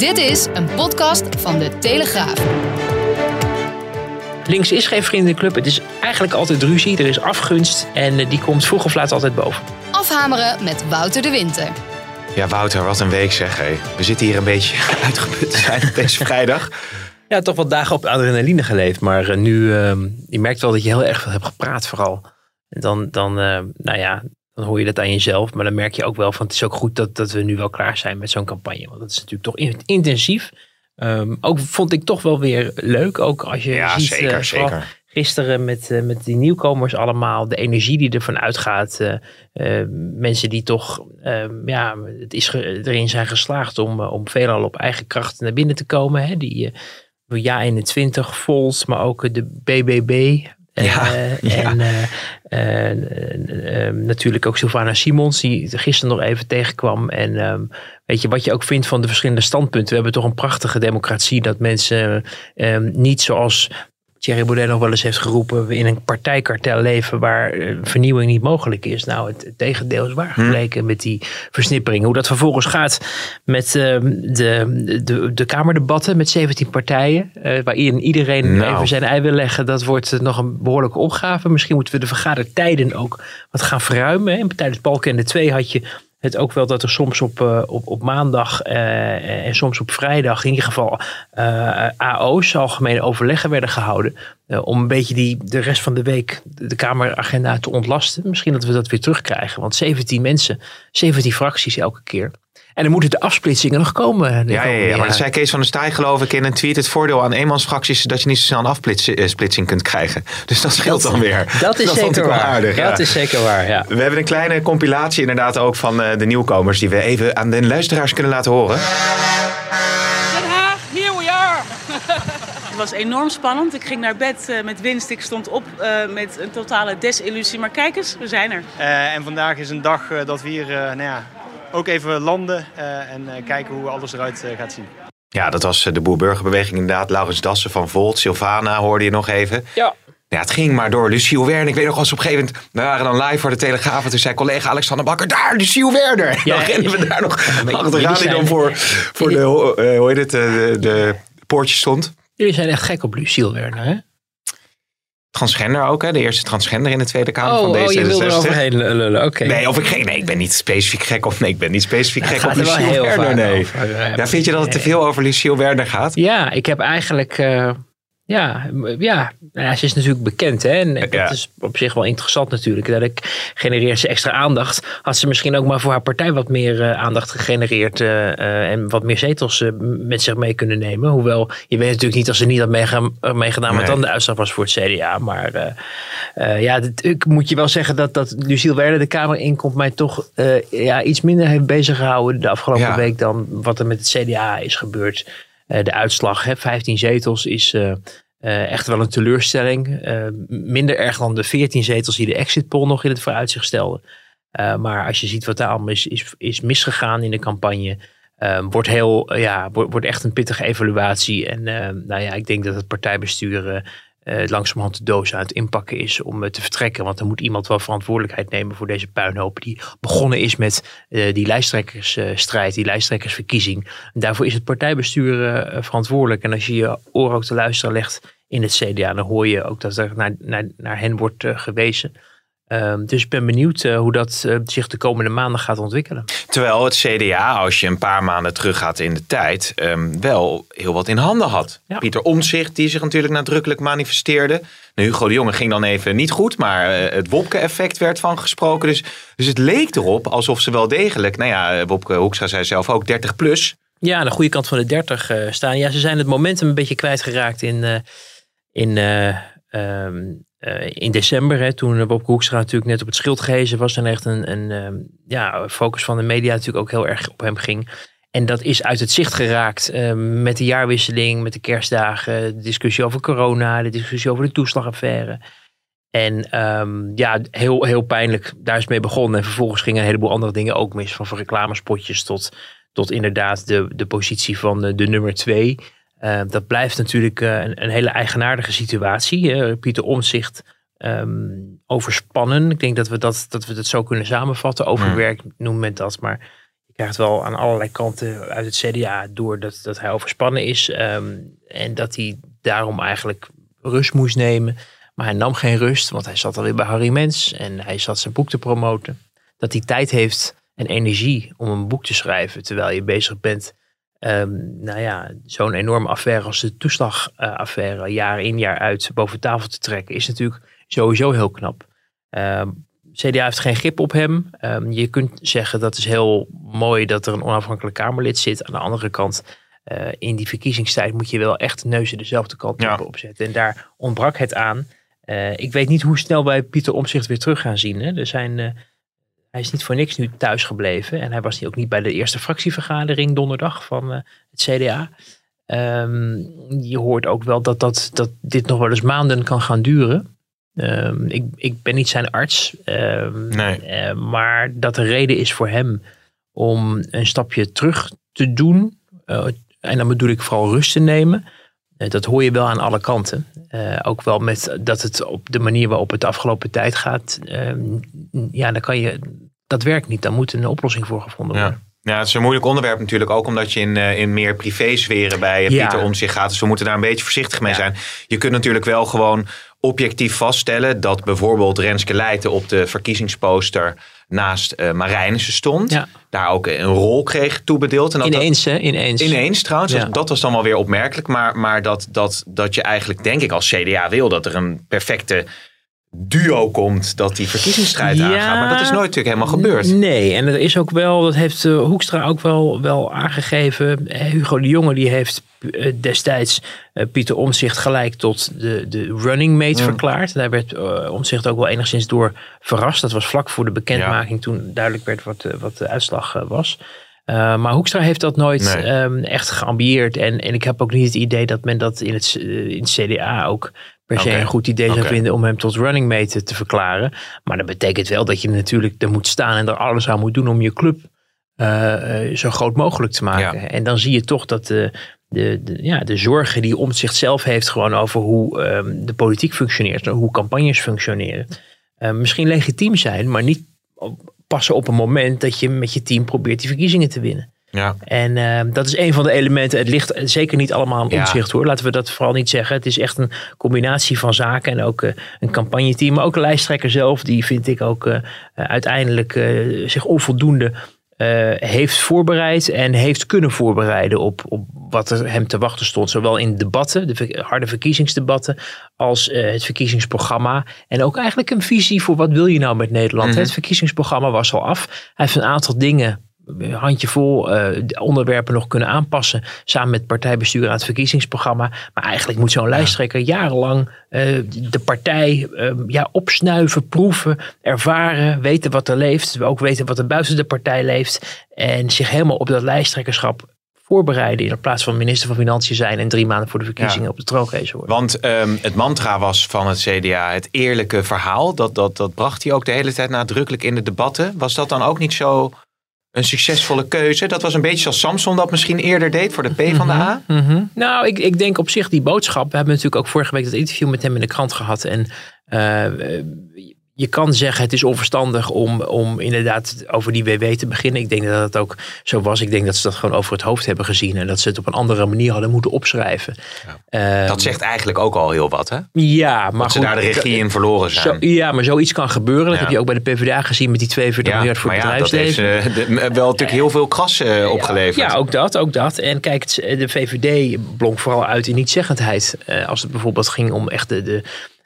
Dit is een podcast van de Telegraaf. Links is geen vriendenclub. Het is eigenlijk altijd ruzie. Er is afgunst. En eh, die komt vroeg of laat altijd boven. Afhameren met Wouter de Winter. Ja, Wouter, wat een week zeg. Hé. We zitten hier een beetje uitgeput te zijn op deze vrijdag. Ja, toch wat dagen op adrenaline geleefd. Maar eh, nu, uh, je merkt wel dat je heel erg veel hebt gepraat vooral. En dan, dan uh, nou ja, dan hoor je dat aan jezelf. Maar dan merk je ook wel van het is ook goed dat, dat we nu wel klaar zijn met zo'n campagne. Want dat is natuurlijk toch intensief. Um, ook vond ik toch wel weer leuk. Ook als je ja, ziet, zeker, uh, zeker. gisteren met, uh, met die nieuwkomers allemaal. De energie die ervan uitgaat. Uh, mensen die toch ja, het is erin zijn geslaagd om, om veelal op eigen kracht naar binnen te komen. Hè? Die Ja 21, Volt, maar ook de BBB. Ja, uh, ja. En uh, uh, natuurlijk ook Sylvana Simons, die gisteren nog even tegenkwam. En um, weet je, wat je ook vindt van de verschillende standpunten. We hebben toch een prachtige democratie dat mensen um, niet zoals Thierry Baudet nog wel eens heeft geroepen, we in een partijkartel leven waar vernieuwing niet mogelijk is. Nou, het, tegendeel is waar gebleken hmm. met die versnippering. Hoe dat vervolgens gaat met uh, de, de, de Kamerdebatten met 17 partijen, uh, waarin iedereen nou. even zijn ei wil leggen, dat wordt nog een behoorlijke opgave. Misschien moeten we de vergadertijden ook wat gaan verruimen. Hè. Tijdens Balken 2 had je het ook wel dat er soms op, uh, op, op maandag uh, en soms op vrijdag in ieder geval uh, AO's, algemene overleggen werden gehouden. om een beetje die, de rest van de week de Kameragenda te ontlasten. Misschien dat we dat weer terugkrijgen. Want 17 mensen, 17 fracties elke keer. En dan moeten de afsplitsingen nog komen. Ja, ja, ja, maar dat zei Kees van der Staaij geloof ik in een tweet. Het voordeel aan eenmansfracties is dat je niet zo snel een afsplitsing kunt krijgen. Dus dat scheelt dat, dan weer. Dat is dat zeker waar. Aardig, dat ja. is zeker waar, ja. We hebben een kleine compilatie inderdaad ook van uh, de nieuwkomers. Die we even aan de luisteraars kunnen laten horen. Den Haag, here we are! Het was enorm spannend. Ik ging naar bed uh, met winst. Ik stond op uh, met een totale desillusie. Maar kijk eens, we zijn er. Uh, en vandaag is een dag dat we hier nou ja, ook even landen uh, en uh, kijken hoe alles eruit uh, gaat zien. Ja, dat was de Boerburgerbeweging inderdaad. Laurens Dassen van Volt, Sylvana hoorde je nog even. Ja. Ja, het ging maar door. Luciel Werner. Ik weet nog als op een gegeven moment... We waren dan live voor de Telegraaf. En toen zei collega Alexander Bakker... Daar, Luciel Werner. Ja, dan rennen we daar nog ja, achteraan. Die dan voor, voor de, uh, hoe heet het, de, de poortje stond. Jullie zijn echt gek op Luciel Werner, hè? Transgender ook, hè? De eerste transgender in de Tweede Kamer oh, van deze. Oh, je wil overheen lullen, oké. Nee, of ik, geen, nee, ik ben niet specifiek gek op... Nee, ik ben niet specifiek nou, gek op Luciel Werner, nee. Over, ja, vind je dat het te veel over Luciel Werner gaat? Ja, ik heb eigenlijk... Uh, ja, ja, nou ja, ze is natuurlijk bekend. Hè? En dat ja. is op zich wel interessant natuurlijk. Dat ik genereert ze extra aandacht. Had ze misschien ook maar voor haar partij wat meer uh, aandacht gegenereerd. Uh, uh, en wat meer zetels met zich mee kunnen nemen. Hoewel, je weet natuurlijk niet als ze niet had meegedaan, meegedaan wat nee. dan de uitslag was voor het CDA. Maar ja, dit, ik moet je wel zeggen dat, dat Luciel Werner de Kamer inkomt. Mij toch ja, iets minder heeft bezig gehouden de afgelopen ja. week. Dan wat er met het CDA is gebeurd. De uitslag, hè, 15 zetels, is... Uh, echt wel een teleurstelling. Minder erg dan de 14 zetels die de exit poll nog in het vooruitzicht stelde. Maar als je ziet wat daar allemaal is, is, is misgegaan in de campagne. wordt, heel, ja, wordt, wordt echt een pittige evaluatie. En nou ja, ik denk dat het partijbestuur langzamerhand de doos aan het inpakken is om te vertrekken. Want er moet iemand wel verantwoordelijkheid nemen voor deze puinhoop. Die begonnen is met die lijsttrekkersstrijd, die lijsttrekkersverkiezing. En daarvoor is het partijbestuur verantwoordelijk. En als je je oor ook te luisteren legt in het CDA, dan hoor je ook dat er naar, naar, naar hen wordt uh, gewezen. Um, dus ik ben benieuwd uh, hoe dat uh, zich de komende maanden gaat ontwikkelen. Terwijl het CDA, als je een paar maanden teruggaat in de tijd, um, wel heel wat in handen had. Ja. Pieter Omtzigt, die zich natuurlijk nadrukkelijk manifesteerde. Nou, Hugo de Jonge ging dan even niet goed, maar uh, het Wopke-effect werd van gesproken. Dus, dus het leek erop alsof ze wel degelijk, nou ja, Wopke Hoekstra zei zelf ook 30 plus. Ja, aan de goede kant van de 30 staan. Ja, ze zijn het momentum een beetje kwijtgeraakt in in, um, uh, in december, hè, toen Bob Hoekstra natuurlijk net op het schild gehezen was en echt een, een um, ja, focus van de media natuurlijk ook heel erg op hem ging. En dat is uit het zicht geraakt uh, met de jaarwisseling, met de kerstdagen, de discussie over corona, de discussie over de toeslagaffaire. En um, ja, heel, heel pijnlijk, daar is mee begonnen. En vervolgens gingen een heleboel andere dingen ook mis, van, van reclamespotjes tot, tot inderdaad de, de positie van de, de nummer twee. Uh, dat blijft natuurlijk uh, een, een, hele eigenaardige situatie. Uh, Pieter Omzicht um, overspannen. Ik denk dat we dat, dat we dat zo kunnen samenvatten. Overwerk noemt men dat. Maar je krijgt wel aan allerlei kanten uit het CDA door dat, dat hij overspannen is. Ehm, en dat hij daarom eigenlijk rust moest nemen. Maar hij nam geen rust, want hij zat alweer bij Harry Mens en hij zat zijn boek te promoten. Dat hij tijd heeft en energie om een boek te schrijven terwijl je bezig bent. Um, nou ja, zo'n enorme affaire als de toeslagaffaire, jaar in jaar uit boven tafel te trekken, is natuurlijk sowieso heel knap. Um, CDA heeft geen grip op hem. Um, je kunt zeggen dat is heel mooi dat er een onafhankelijk Kamerlid zit. Aan de andere kant, uh, in die verkiezingstijd moet je wel echt neuzen dezelfde kant ja. opzetten. En daar ontbrak het aan. Uh, ik weet niet hoe snel wij Pieter Omzicht weer terug gaan zien. Hè. Er zijn, uh, hij is niet voor niks nu thuis gebleven. En hij was ook niet bij de eerste fractievergadering donderdag van het CDA. Um, je hoort ook wel dat, dat, dat dit nog wel eens maanden kan gaan duren. Um, ik, ik ben niet zijn arts, um, nee. uh, maar dat de reden is voor hem om een stapje terug te doen. Uh, en dan bedoel ik vooral rust te nemen. Uh, dat hoor je wel aan alle kanten. ook wel met dat het op de manier waarop het de afgelopen tijd gaat. Ehm, ja, dan kan je. Dat werkt niet. Daar moet een oplossing voor gevonden worden. Ja. Ja, het is een moeilijk onderwerp natuurlijk. Ook omdat je in, uh, in meer privésferen bij uh, Pieter ja. om zich gaat. Dus we moeten daar een beetje voorzichtig mee ja. zijn. Je kunt natuurlijk wel gewoon objectief vaststellen dat bijvoorbeeld Renske Leijten op de verkiezingsposter naast uh, Marijnissen stond. Ja. Daar ook een rol kreeg toebedeeld. En dat ineens, hè? Ineens. Ineens trouwens. Ja. Dat was dan wel weer opmerkelijk. Maar, maar dat, dat, dat je eigenlijk, denk ik, als CDA wil dat er een perfecte duo komt dat die verkiezingsstrijd ja, aangaat. Maar dat is nooit natuurlijk helemaal gebeurd. Nee, en er is ook wel, dat heeft uh, Hoekstra ook wel, wel aangegeven. Hugo de Jonge die heeft uh, destijds uh, Pieter Omzicht gelijk tot de, de running mate verklaard. Daar werd Omzicht ook wel enigszins door verrast. Dat was vlak voor de bekendmaking ja. toen duidelijk werd wat, wat de uitslag was. maar Hoekstra heeft dat nooit nee. um, echt geambieerd. En, en ik heb ook niet het idee dat men dat in het, in het CDA ook per se okay. een goed idee zou okay. vinden om hem tot running mate te verklaren. Maar dat betekent wel dat je natuurlijk er moet staan en er alles aan moet doen om je club uh, zo groot mogelijk te maken. Ja. En dan zie je toch dat de, de, de, ja, de zorgen die om zichzelf heeft gewoon over hoe um, de politiek functioneert, hoe campagnes functioneren, uh, misschien legitiem zijn, maar niet passen op een moment dat je met je team probeert die verkiezingen te winnen. Ja. En uh, dat is een van de elementen. Het ligt zeker niet allemaal aan omzicht ja. hoor. Laten we dat vooral niet zeggen. Het is echt een combinatie van zaken. En ook uh, een campagneteam. Maar ook een lijsttrekker zelf. Die vind ik ook uh, uiteindelijk zich onvoldoende heeft voorbereid. En heeft kunnen voorbereiden op, op wat er hem te wachten stond. Zowel in debatten, de harde verkiezingsdebatten. Als het verkiezingsprogramma. En ook eigenlijk een visie voor wat wil je nou met Nederland. Mm -hmm. Het verkiezingsprogramma was al af. Hij heeft een aantal dingen handjevol uh, onderwerpen nog kunnen aanpassen. Samen met partijbestuur aan het verkiezingsprogramma. Maar eigenlijk moet zo'n lijsttrekker jarenlang uh, de partij uh, ja, opsnuiven, proeven, ervaren. Weten wat er leeft. Ook weten wat er buiten de partij leeft. En zich helemaal op dat lijsttrekkerschap voorbereiden in plaats van minister van Financiën zijn en drie maanden voor de verkiezingen ja. op de troon geweest worden. Want um, het mantra was van het CDA het eerlijke verhaal. Dat, dat, dat bracht hij ook de hele tijd nadrukkelijk in de debatten. Was dat dan ook niet zo een succesvolle keuze. Dat was een beetje zoals Samson dat misschien eerder deed voor de P van de A. Mm -hmm. Nou, ik, ik denk op zich die boodschap. We hebben natuurlijk ook vorige week dat interview met hem in de krant gehad. En uh, je kan zeggen het is onverstandig om, om inderdaad over die WW te beginnen. Ik denk dat het ook zo was. Ik denk dat ze dat gewoon over het hoofd hebben gezien. En dat ze het op een andere manier hadden moeten opschrijven. Ja. Um, dat zegt eigenlijk ook al heel wat hè? Ja, maar dat ze daar de regie in verloren zijn. Zo, ja, maar zoiets kan gebeuren. Dat ja. heb je ook bij de PvdA gezien met die 42 ja, miljard voor het bedrijfsleven. Ja, dat heeft uh, wel natuurlijk heel veel kras uh, opgeleverd. Ja, ook dat, ook dat. En kijk, de VVD blonk vooral uit in nietzeggendheid. Uh, als het bijvoorbeeld ging om echt de, de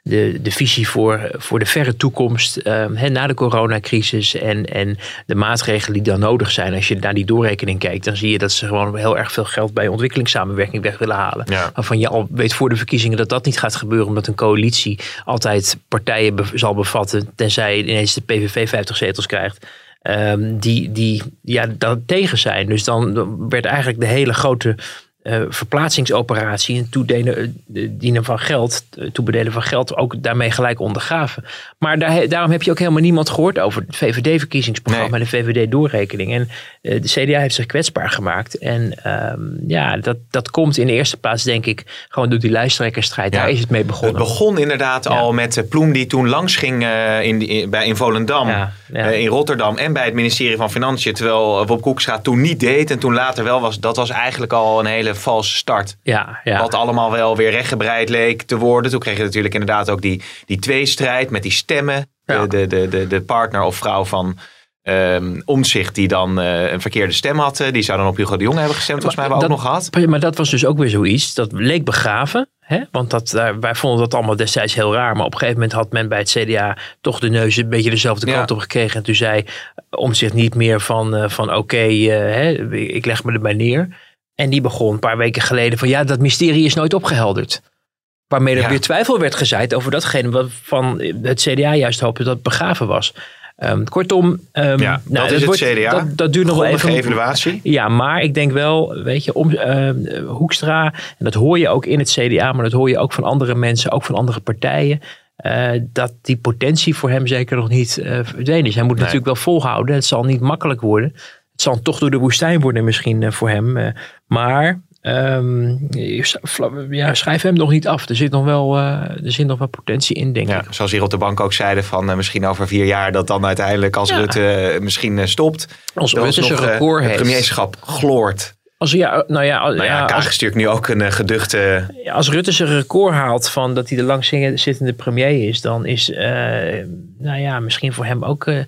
de, de visie voor, voor de verre toekomst he, na de coronacrisis en, en de maatregelen die dan nodig zijn. Als je naar die doorrekening kijkt, dan zie je dat ze gewoon heel erg veel geld bij ontwikkelingssamenwerking weg willen halen. Ja. Waarvan je al weet voor de verkiezingen dat dat niet gaat gebeuren, omdat een coalitie altijd partijen be zal bevatten, tenzij ineens de PVV 50 zetels krijgt. Um, die, die ja, dat tegen zijn. Dus dan werd eigenlijk de hele grote uh, verplaatsingsoperatie en toedienen dienen van geld, toebedelen van geld, ook daarmee gelijk ondergaven. Maar daar, daarom heb je ook helemaal niemand gehoord over het VVD-verkiezingsprogramma en de VVD-doorrekening. En de CDA heeft zich kwetsbaar gemaakt. En ehm, ja, dat, dat komt in de eerste plaats, denk ik, gewoon door die lijsttrekkerstrijd. Daar is het mee begonnen. Het begon inderdaad al met Ploem die toen langs ging in, in, bij, in Volendam, in Rotterdam en bij het ministerie van Financiën. Terwijl Bob Koekstra toen niet deed en toen later wel was. Dat was eigenlijk al een hele valse start. Ja, ja. Wat allemaal wel weer rechtgebreid leek te worden. Toen kreeg je natuurlijk inderdaad ook die, die tweestrijd met die stemmen. De, de, de, de partner of vrouw van um, Omzicht die dan uh, een verkeerde stem had. Uh, die zou dan op Hugo de Jonge hebben gestemd. Volgens mij hebben we ook nog gehad. Maar dat was dus ook weer zoiets. Dat leek begraven. Hè? Want dat, uh, wij vonden dat allemaal destijds heel raar. Maar op een gegeven moment had men bij het CDA toch de neus een beetje dezelfde kant ja. op gekregen. En toen zei Omzicht niet meer van, van oké, okay, ik leg me erbij neer. En die begon een paar weken geleden van ja, dat mysterie is nooit opgehelderd. Waarmee er ja. weer twijfel werd gezaaid over datgene wat van het CDA juist hoopte dat het begraven was. Um, kortom, um, ja, nou, dat, is wordt, het CDA. Dat, dat duurt nog wel even. evaluatie. Ja, maar ik denk wel, weet je, om, uh, Hoekstra, en dat hoor je ook in het CDA, maar dat hoor je ook van andere mensen, ook van andere partijen. Uh, dat die potentie voor hem zeker nog niet uh, verdwenen is. Hij moet nee. natuurlijk wel volhouden. Het zal niet makkelijk worden. Het zal toch door de woestijn worden misschien uh, voor hem. maar Um, ja, schrijf hem nog niet af. Er zit nog wel, uh, er zit nog wel potentie in, denk ja, ik. Zoals hier op de bank ook zeiden, van misschien over vier jaar dat dan uiteindelijk als ja. Rutte misschien stopt. Als Rutte zijn record heeft. Het premierschap gloort. Als, ja, nou ja, nou ja, Kaag nu ook een geduchte... Als Rutte zijn record haalt van dat hij de langzittende premier is, dan is, nou ja, misschien voor hem ook uh,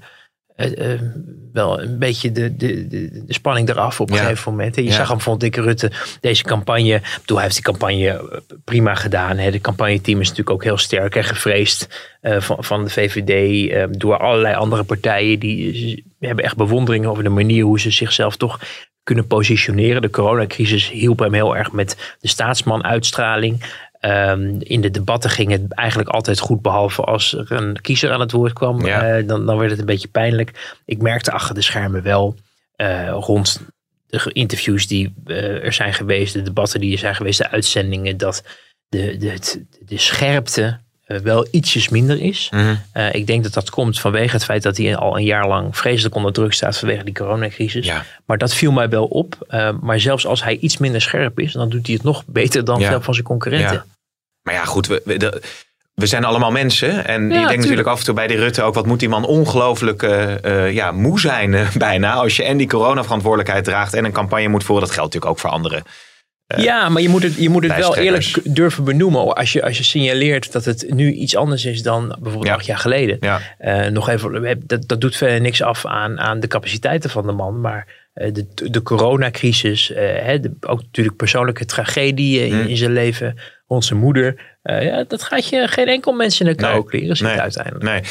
wel een beetje de, de, de, de, spanning eraf op een ja. gegeven moment. Je ja. zag hem, vond ik, Rutte, deze campagne. Bedoel, hij heeft die campagne prima gedaan. Hè. De campagneteam is natuurlijk ook heel sterk en gevreesd uh, van, van de VVD. Door allerlei andere partijen. Die hebben echt bewondering over de manier hoe ze zichzelf toch kunnen positioneren. De coronacrisis hielp hem heel erg met de staatsman-uitstraling. Um, in de debatten ging het eigenlijk altijd goed, behalve als er een kiezer aan het woord kwam. Ja. Uh, dan, dan werd het een beetje pijnlijk. Ik merkte achter de schermen wel uh, rond de interviews die uh, er zijn geweest, de debatten die er zijn geweest, de uitzendingen, dat de, de, de scherpte wel ietsjes minder is. Mm -hmm. ik denk dat dat komt vanwege het feit dat hij al een jaar lang vreselijk onder druk staat vanwege die coronacrisis. Ja. Maar dat viel mij wel op. maar zelfs als hij iets minder scherp is, dan doet hij het nog beter dan veel van zijn concurrenten. Ja. Maar ja, goed, we, we, we zijn allemaal mensen. En ja, je denkt natuurlijk af en toe bij die Rutte ook... wat moet die man ongelooflijk uh, uh, ja, moe zijn uh, bijna... als je en die coronaverantwoordelijkheid draagt... en een campagne moet voeren. Dat geldt natuurlijk ook voor anderen. Ja, maar je moet het, je moet het wel eerlijk durven benoemen. Als je, als je signaleert dat het nu iets anders is dan bijvoorbeeld ja. acht jaar geleden. Ja. nog even, dat, dat doet verder niks af aan, aan de capaciteiten van de man. Maar de, de coronacrisis, hè, de, ook natuurlijk persoonlijke tragedie in, Mm. in zijn leven onze moeder. Ja, dat gaat je geen enkel mens in de kou kleren zitten nee, uiteindelijk. Nee.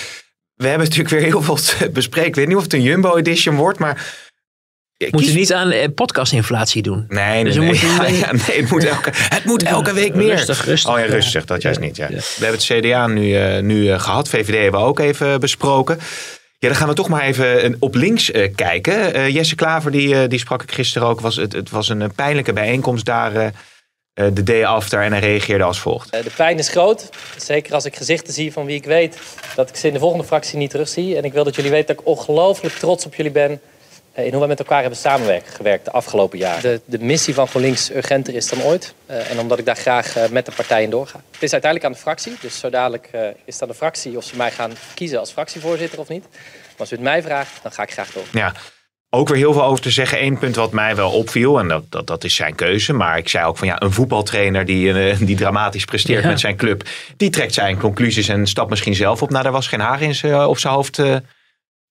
We hebben natuurlijk weer heel veel te bespreken. Ik weet niet of het een Jumbo edition wordt, maar... We moeten niet aan eh, podcastinflatie doen. Nee, nee, dus nee. Moeten... Ja, ja, nee het, moet elke, het moet elke week meer. Rustig, rustig. Oh ja, rustig. Dat juist niet. Ja. We hebben het CDA nu, uh, nu uh, gehad. VVD hebben we ook even besproken. Ja, dan gaan we toch maar even op links uh, kijken. Uh, Jesse Klaver, die, uh, die sprak ik gisteren ook. Was, het, het was een pijnlijke bijeenkomst daar de day after en hij reageerde als volgt. De pijn is groot. Zeker als ik gezichten zie van wie ik weet dat ik ze in de volgende fractie niet terugzie. En ik wil dat jullie weten dat ik ongelooflijk trots op jullie ben in hoe we met elkaar hebben samengewerkt de afgelopen jaar. De, de missie van GroenLinks urgenter is dan ooit. Uh, en omdat ik daar graag uh, met de partijen doorga. Het is uiteindelijk aan de fractie. Dus zo dadelijk uh, is het aan de fractie of ze mij gaan kiezen als fractievoorzitter of niet. Maar als u het mij vraagt, dan ga ik graag door. Ja. Ook weer heel veel over te zeggen. Eén punt wat mij wel opviel, en dat, dat, dat is zijn keuze. Maar ik zei ook van ja, een voetbaltrainer die, die dramatisch presteert ja. met zijn club. Die trekt zijn conclusies en stapt misschien zelf op. Nou, daar was geen haar in zijn, op zijn hoofd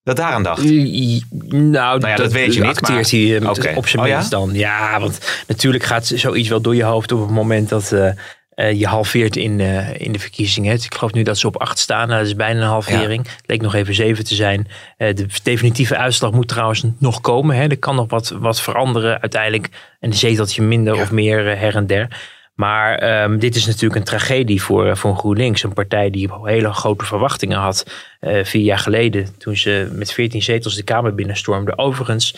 dat daaraan dacht? Nou, nou ja, dat, dat weet je niet. Maar... hij uh, okay. op zijn oh, minst ja? dan. Ja, want natuurlijk gaat zoiets wel door je hoofd op het moment dat uh, uh, je halveert in, in de verkiezingen. Ik geloof nu dat ze op acht staan. Nou, dat is bijna een halvering. Ja. Het leek nog even zeven te zijn. de definitieve uitslag moet trouwens nog komen. Hè. Er kan nog wat, wat veranderen uiteindelijk. En een zeteltje minder of meer her en der. Maar um, dit is natuurlijk een tragedie voor, voor GroenLinks. Een partij die hele grote verwachtingen had uh, vier jaar geleden. Toen ze met 14 zetels de Kamer binnenstormde. Overigens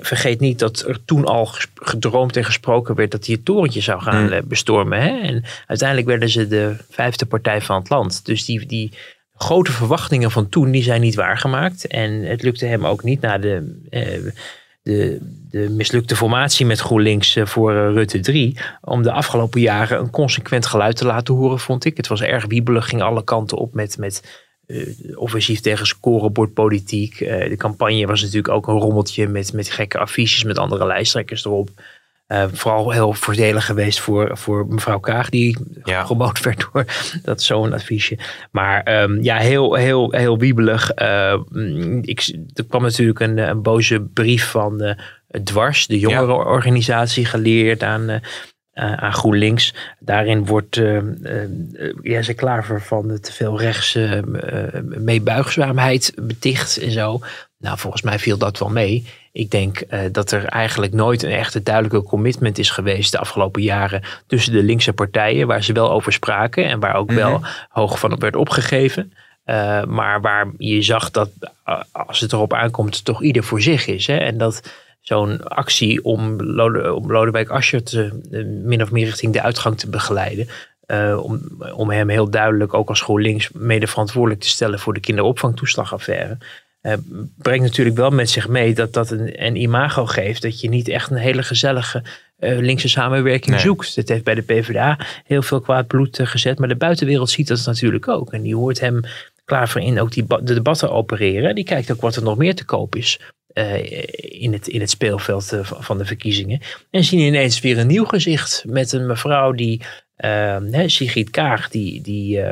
vergeet, niet dat er toen al gedroomd en gesproken werd dat hij het torentje zou gaan mm. bestormen. Hè? En uiteindelijk werden ze de vijfde partij van het land. Dus die, die grote verwachtingen van toen, die zijn niet waargemaakt. En het lukte hem ook niet na de, de, de mislukte formatie met GroenLinks voor Rutte 3. Om de afgelopen jaren een consequent geluid te laten horen, vond ik. Het was erg wiebelig, ging alle kanten op met... met uh, offensief tegen scorebordpolitiek. Uh, de campagne was natuurlijk ook een rommeltje met, met gekke affiches met andere lijsttrekkers erop. Uh, vooral heel voordelig geweest voor, voor mevrouw Kaag, die ja. werd door dat zo'n affiche. Maar um, ja, heel, heel, heel wiebelig. ik, er kwam natuurlijk een, een boze brief van Dwars, de jongerenorganisatie, geleerd aan aan GroenLinks. Daarin wordt uh, uh, ze Klaver van de te veel rechtse meebuigzaamheid beticht en zo. Nou, volgens mij viel dat wel mee. Ik denk dat er eigenlijk nooit een echte duidelijke commitment is geweest de afgelopen jaren tussen de linkse partijen, waar ze wel over spraken en waar ook wel mhm. hoog van op werd opgegeven. maar waar je zag dat als het erop aankomt, toch ieder voor zich is. Hè? En dat zo'n actie om, Lode, om Lodewijk Asscher te, eh, min of meer richting de uitgang te begeleiden. Uh, om, om hem heel duidelijk ook als GroenLinks mede verantwoordelijk te stellen voor de kinderopvangtoeslagaffaire. Uh, brengt natuurlijk wel met zich mee dat dat een, een imago geeft. Dat je niet echt een hele gezellige uh, linkse samenwerking zoekt. Het heeft bij de PvdA heel veel kwaad bloed gezet. Maar de buitenwereld ziet dat natuurlijk ook. En die hoort hem klaar voor in ook die de debatten opereren. Die kijkt ook wat er nog meer te koop is. Uh, in, het, in het speelveld uh, van de verkiezingen. En zien ineens weer een nieuw gezicht met een mevrouw die, uh, Sigrid Kaag, die, die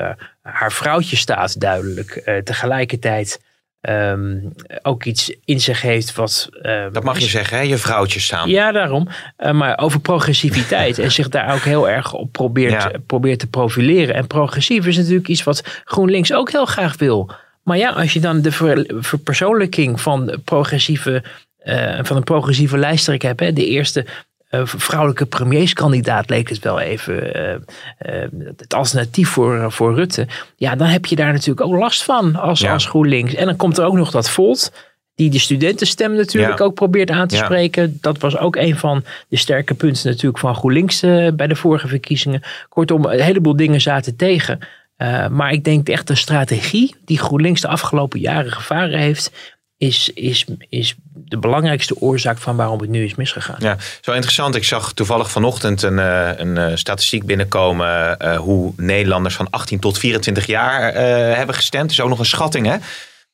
haar vrouwtje staat duidelijk. tegelijkertijd um, ook iets in zich heeft wat. dat mag je zeggen, hè? je vrouwtje samen. Ja, daarom. maar over progressiviteit en zich daar ook heel erg op probeert, probeert te profileren. En progressief is natuurlijk iets wat GroenLinks ook heel graag wil. Maar ja, als je dan de verpersoonlijking van, progressieve, uh, van een progressieve lijsttrekker hebt, hè, de eerste uh, vrouwelijke premierskandidaat leek het wel even uh, het alternatief voor, voor Rutte. Ja, dan heb je daar natuurlijk ook last van als, als GroenLinks. En dan komt er ook nog dat Volt, die de studentenstem natuurlijk ook probeert aan te spreken. Dat was ook een van de sterke punten natuurlijk van GroenLinks bij de vorige verkiezingen. Kortom, een heleboel dingen zaten tegen. Uh, maar ik denk echt de strategie die GroenLinks de afgelopen jaren gevaren heeft, is, is, is de belangrijkste oorzaak van waarom het nu is misgegaan. Ja, zo interessant. Ik zag toevallig vanochtend een, eh, een, eh, statistiek binnenkomen hoe Nederlanders van 18 tot 24 jaar hebben gestemd. Dus ook nog een schatting, hè?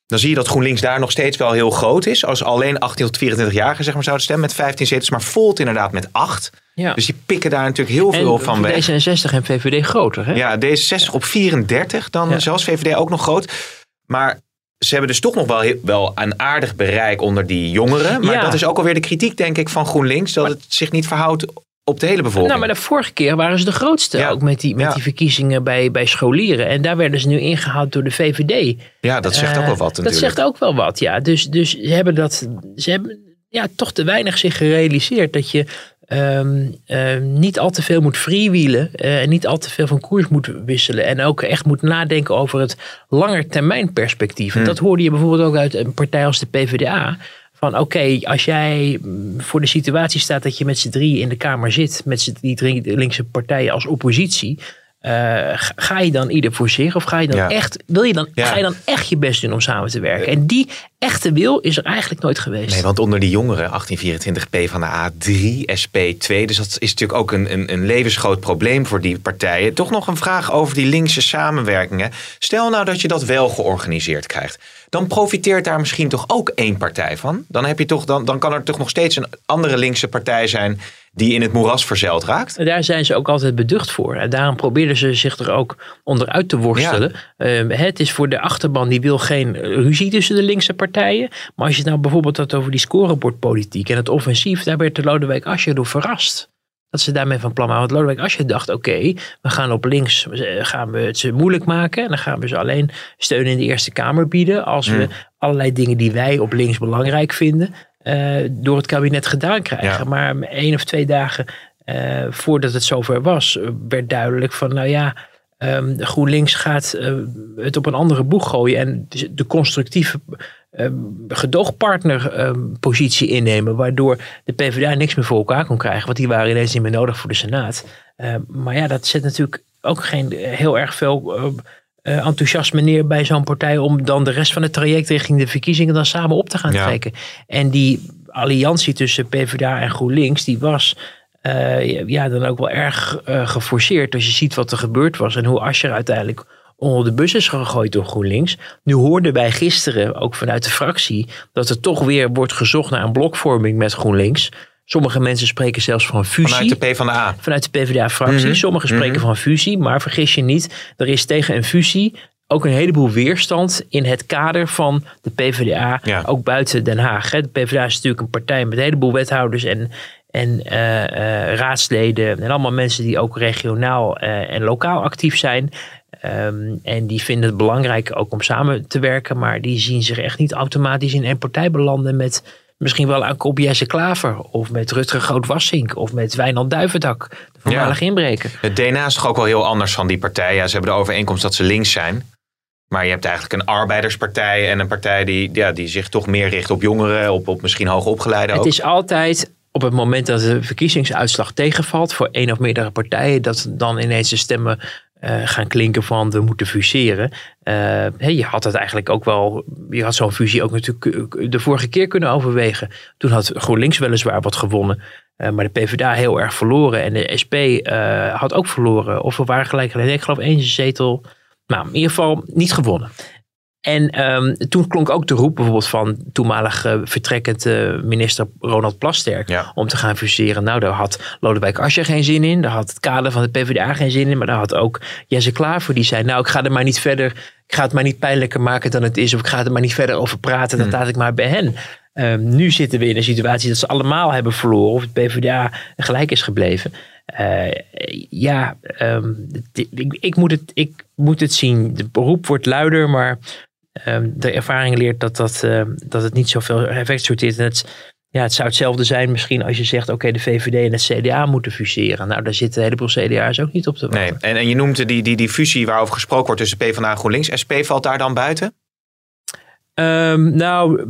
Dan zie je dat GroenLinks daar nog steeds wel heel groot is. Als alleen 18 tot 24 jaar zeg maar, zouden stemmen met 15 zetels, maar Volt inderdaad met 8. Ja. Dus die pikken daar natuurlijk heel veel van weg. D66 en VVD groter, hè? Ja, D66 op 34, dan zelfs VVD ook nog groot. Maar ze hebben dus toch nog wel, wel een aardig bereik onder die jongeren. Maar dat is ook alweer de kritiek, denk ik, van GroenLinks. Dat het zich niet verhoudt op de hele bevolking. Nou, maar de vorige keer waren ze de grootste. Ook met die, met die verkiezingen bij, bij scholieren. En daar werden ze nu ingehaald door de VVD. Ja, dat zegt ook wel wat natuurlijk. Dat zegt ook wel wat, ja. Dus, dus ze hebben dat... Ze hebben ja, toch te weinig zich gerealiseerd dat je um, niet al te veel moet freewheelen uh, en niet al te veel van koers moet wisselen. En ook echt moet nadenken over het langetermijnperspectief. Hmm. Dat hoorde je bijvoorbeeld ook uit een partij als de PvdA. Van oké, als jij voor de situatie staat dat je met z'n drie in de Kamer zit, met die drie linkse partijen als oppositie. Uh, ga je dan ieder voor zich of ga je dan echt, wil je dan, ga je dan echt je best doen om samen te werken? En die echte wil is er eigenlijk nooit geweest. Nee, want onder die jongeren, 1824P van de A3, SP2, dus dat is natuurlijk ook een, een, een levensgroot probleem voor die partijen. Toch nog een vraag over die linkse samenwerkingen. Stel nou dat je dat wel georganiseerd krijgt. Dan profiteert daar misschien toch ook één partij van. Dan, heb je toch, dan, dan kan er toch nog steeds een andere linkse partij zijn die in het moeras verzeild raakt. Daar zijn ze ook altijd beducht voor. En daarom probeerden ze zich er ook onderuit te worstelen. Ehm, het is voor de achterban die wil geen ruzie tussen de linkse partijen. Maar als je nou bijvoorbeeld had over die scorebordpolitiek en het offensief, daar werd de Lodewijk Asscher door verrast. Dat ze daarmee van plan waren. Want Lodewijk Asscher dacht, oké, we gaan op links gaan we het ze moeilijk maken. En dan gaan we ze alleen steun in de Eerste Kamer bieden. Als we hmm. allerlei dingen die wij op links belangrijk vinden, door het kabinet gedaan krijgen. Maar één of twee dagen uh, voordat het zover was, werd duidelijk van, nou ja, um, GroenLinks gaat het op een andere boeg gooien. En de constructieve gedoogpartnerpositie innemen. Waardoor de PvdA niks meer voor elkaar kon krijgen. Want die waren ineens niet meer nodig voor de Senaat. maar ja, dat zet natuurlijk ook geen heel erg veel enthousiasme neer bij zo'n partij. Om dan de rest van het traject richting de verkiezingen dan samen op te gaan trekken. En die alliantie tussen PvdA en GroenLinks, die was uh, ja, dan ook wel erg uh, geforceerd. Als je ziet wat er gebeurd was en hoe Asscher uiteindelijk onder de bus is gegooid door GroenLinks. Nu hoorden wij gisteren, ook vanuit de fractie, dat er toch weer wordt gezocht naar een blokvorming met GroenLinks. Sommige mensen spreken zelfs van fusie. Vanuit de PvdA. Vanuit de PvdA-fractie. Mm Sommigen spreken mhm. van fusie. Maar vergis je niet, er is tegen een fusie ook een heleboel weerstand in het kader van de PvdA. Ook buiten Den Haag. De PvdA is natuurlijk een partij met een heleboel wethouders en, en uh, uh, raadsleden. En allemaal mensen die ook regionaal uh, en lokaal actief zijn. Um, en die vinden het belangrijk ook om samen te werken. Maar die zien zich echt niet automatisch in één partij belanden met misschien wel aan Kop Jesse Klaver. Of met Rutger Groot-Wassink. Of met Wijnand Duivendak. De voormalige ja. inbreker. Het DNA is toch ook wel heel anders van die partij. Ja, ze hebben de overeenkomst dat ze links zijn. Maar je hebt eigenlijk een arbeiderspartij en een partij die, ja, die zich toch meer richt op jongeren, op, op misschien hoogopgeleiden. Het is altijd op het moment dat de verkiezingsuitslag tegenvalt voor één of meerdere partijen, dat dan ineens de stemmen uh, gaan klinken van we moeten fuseren. Uh, je had het eigenlijk ook wel, je had zo'n fusie ook natuurlijk de vorige keer kunnen overwegen. Toen had GroenLinks weliswaar wat gewonnen, maar de PvdA heel erg verloren en de SP had ook verloren. Of we waren gelijk, ik geloof één zetel, nou in ieder geval niet gewonnen. En um, toen klonk ook de roep bijvoorbeeld van toenmalig uh, vertrekkend uh, minister Ronald Plasterk ja. om te gaan fuseren. Nou, daar had Lodewijk Asscher geen zin in. Daar had het kader van de PvdA geen zin in. Maar daar had ook Jesse Klaver die zei, nou ik ga er maar niet verder, ik ga het maar niet pijnlijker maken dan het is. Of ik ga er maar niet verder over praten, dat hmm. laat ik maar bij hen. Um, nu zitten we in een situatie dat ze allemaal hebben verloren. Of het PvdA gelijk is gebleven. Uh, ja, um, ik, ik, moet het, ik moet het zien. De beroep wordt luider, maar um, de ervaring leert dat, dat, uh, dat het niet zoveel effect sorteert. En het, ja, het zou hetzelfde zijn misschien als je zegt, oké, de VVD en het CDA moeten fuseren. Nou, daar zitten een heleboel CDA's ook niet op te wachten. Nee, en, en je noemt die, die, die fusie waarover gesproken wordt tussen PvdA en GroenLinks. SP valt daar dan buiten? Um, nou,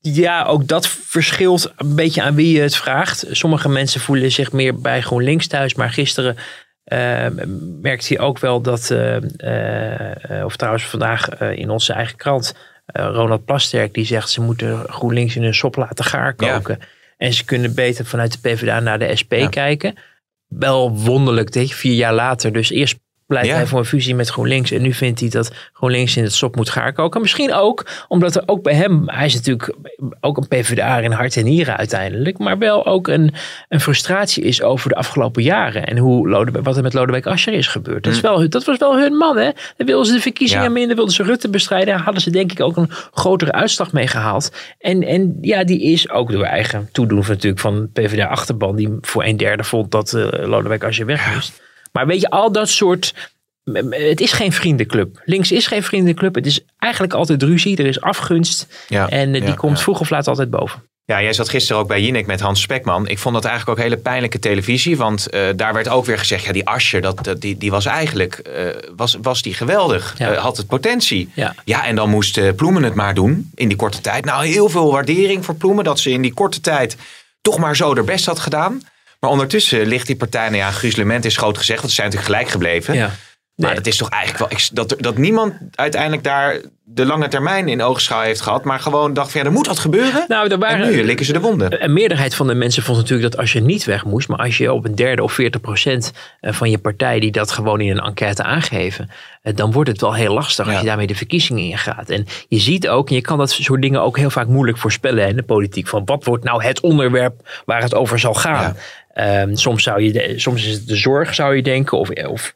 ja, ook dat verschilt een beetje aan wie je het vraagt. Sommige mensen voelen zich meer bij GroenLinks thuis. Maar gisteren uh, merkte hij ook wel dat, uh, uh, of trouwens vandaag in onze eigen krant, Ronald Plasterk, die zegt ze moeten GroenLinks in een sop laten gaar koken. En ze kunnen beter vanuit de PvdA naar de SP kijken. Wel wonderlijk, dat je, vier jaar later. Dus eerst pleit hij voor een fusie met GroenLinks. En nu vindt hij dat GroenLinks in het sop moet gaan koken. Misschien ook omdat er ook bij hem, hij is natuurlijk ook een PvdA in hart en nieren uiteindelijk. Maar wel ook een, een frustratie is over de afgelopen jaren. En hoe Lodewijk, wat er met Lodewijk Asscher is gebeurd. Dat, is mm. wel, dat was wel hun man hè. Dan wilden ze de verkiezingen ja. minder, wilden ze Rutte bestrijden. Hadden ze denk ik ook een grotere uitslag mee gehaald. En, en ja, die is ook door eigen toedoen van, natuurlijk van PvdA achterban. Die voor een derde vond dat uh, Lodewijk Asscher weg moest. Maar weet je, al dat soort. Het is geen vriendenclub. Links is geen vriendenclub. Het is eigenlijk altijd ruzie. Er is afgunst. Ja, en eh, die komt vroeg of laat altijd boven. Ja, jij zat gisteren ook bij Jinek met Hans Spekman. Ik vond dat eigenlijk ook hele pijnlijke televisie. Want uh, daar werd ook weer gezegd, ja, die Asje, dat, die, die was eigenlijk uh, was, was die geweldig. Ja. Uh, had het potentie. Ja, ja en dan moest Ploemen het maar doen in die korte tijd. Nou, heel veel waardering voor Ploemen. Dat ze in die korte tijd toch maar zo haar best had gedaan. Maar ondertussen ligt die partij, nou ja, gruzelement is groot gezegd, want ze zijn natuurlijk gelijk gebleven. Ja. Maar het is toch eigenlijk wel dat, dat niemand uiteindelijk daar de lange termijn in oogschouw heeft gehad. Maar gewoon dacht van ja, er moet wat gebeuren. Nou, er waren, en nu likken ze de wonden. Een meerderheid van de mensen vond natuurlijk dat als je niet weg moest. Maar als je op een derde of 40 procent eh, van je partij die dat gewoon in een enquête aangeven. Eh, dan wordt het wel heel lastig als je daarmee de verkiezingen ingaat. En je ziet ook, en je kan dat soort dingen ook heel vaak moeilijk voorspellen in de politiek. Van wat wordt nou het onderwerp waar het over zal gaan. Um, soms, zou je, soms is het de zorg, zou je denken. Of, of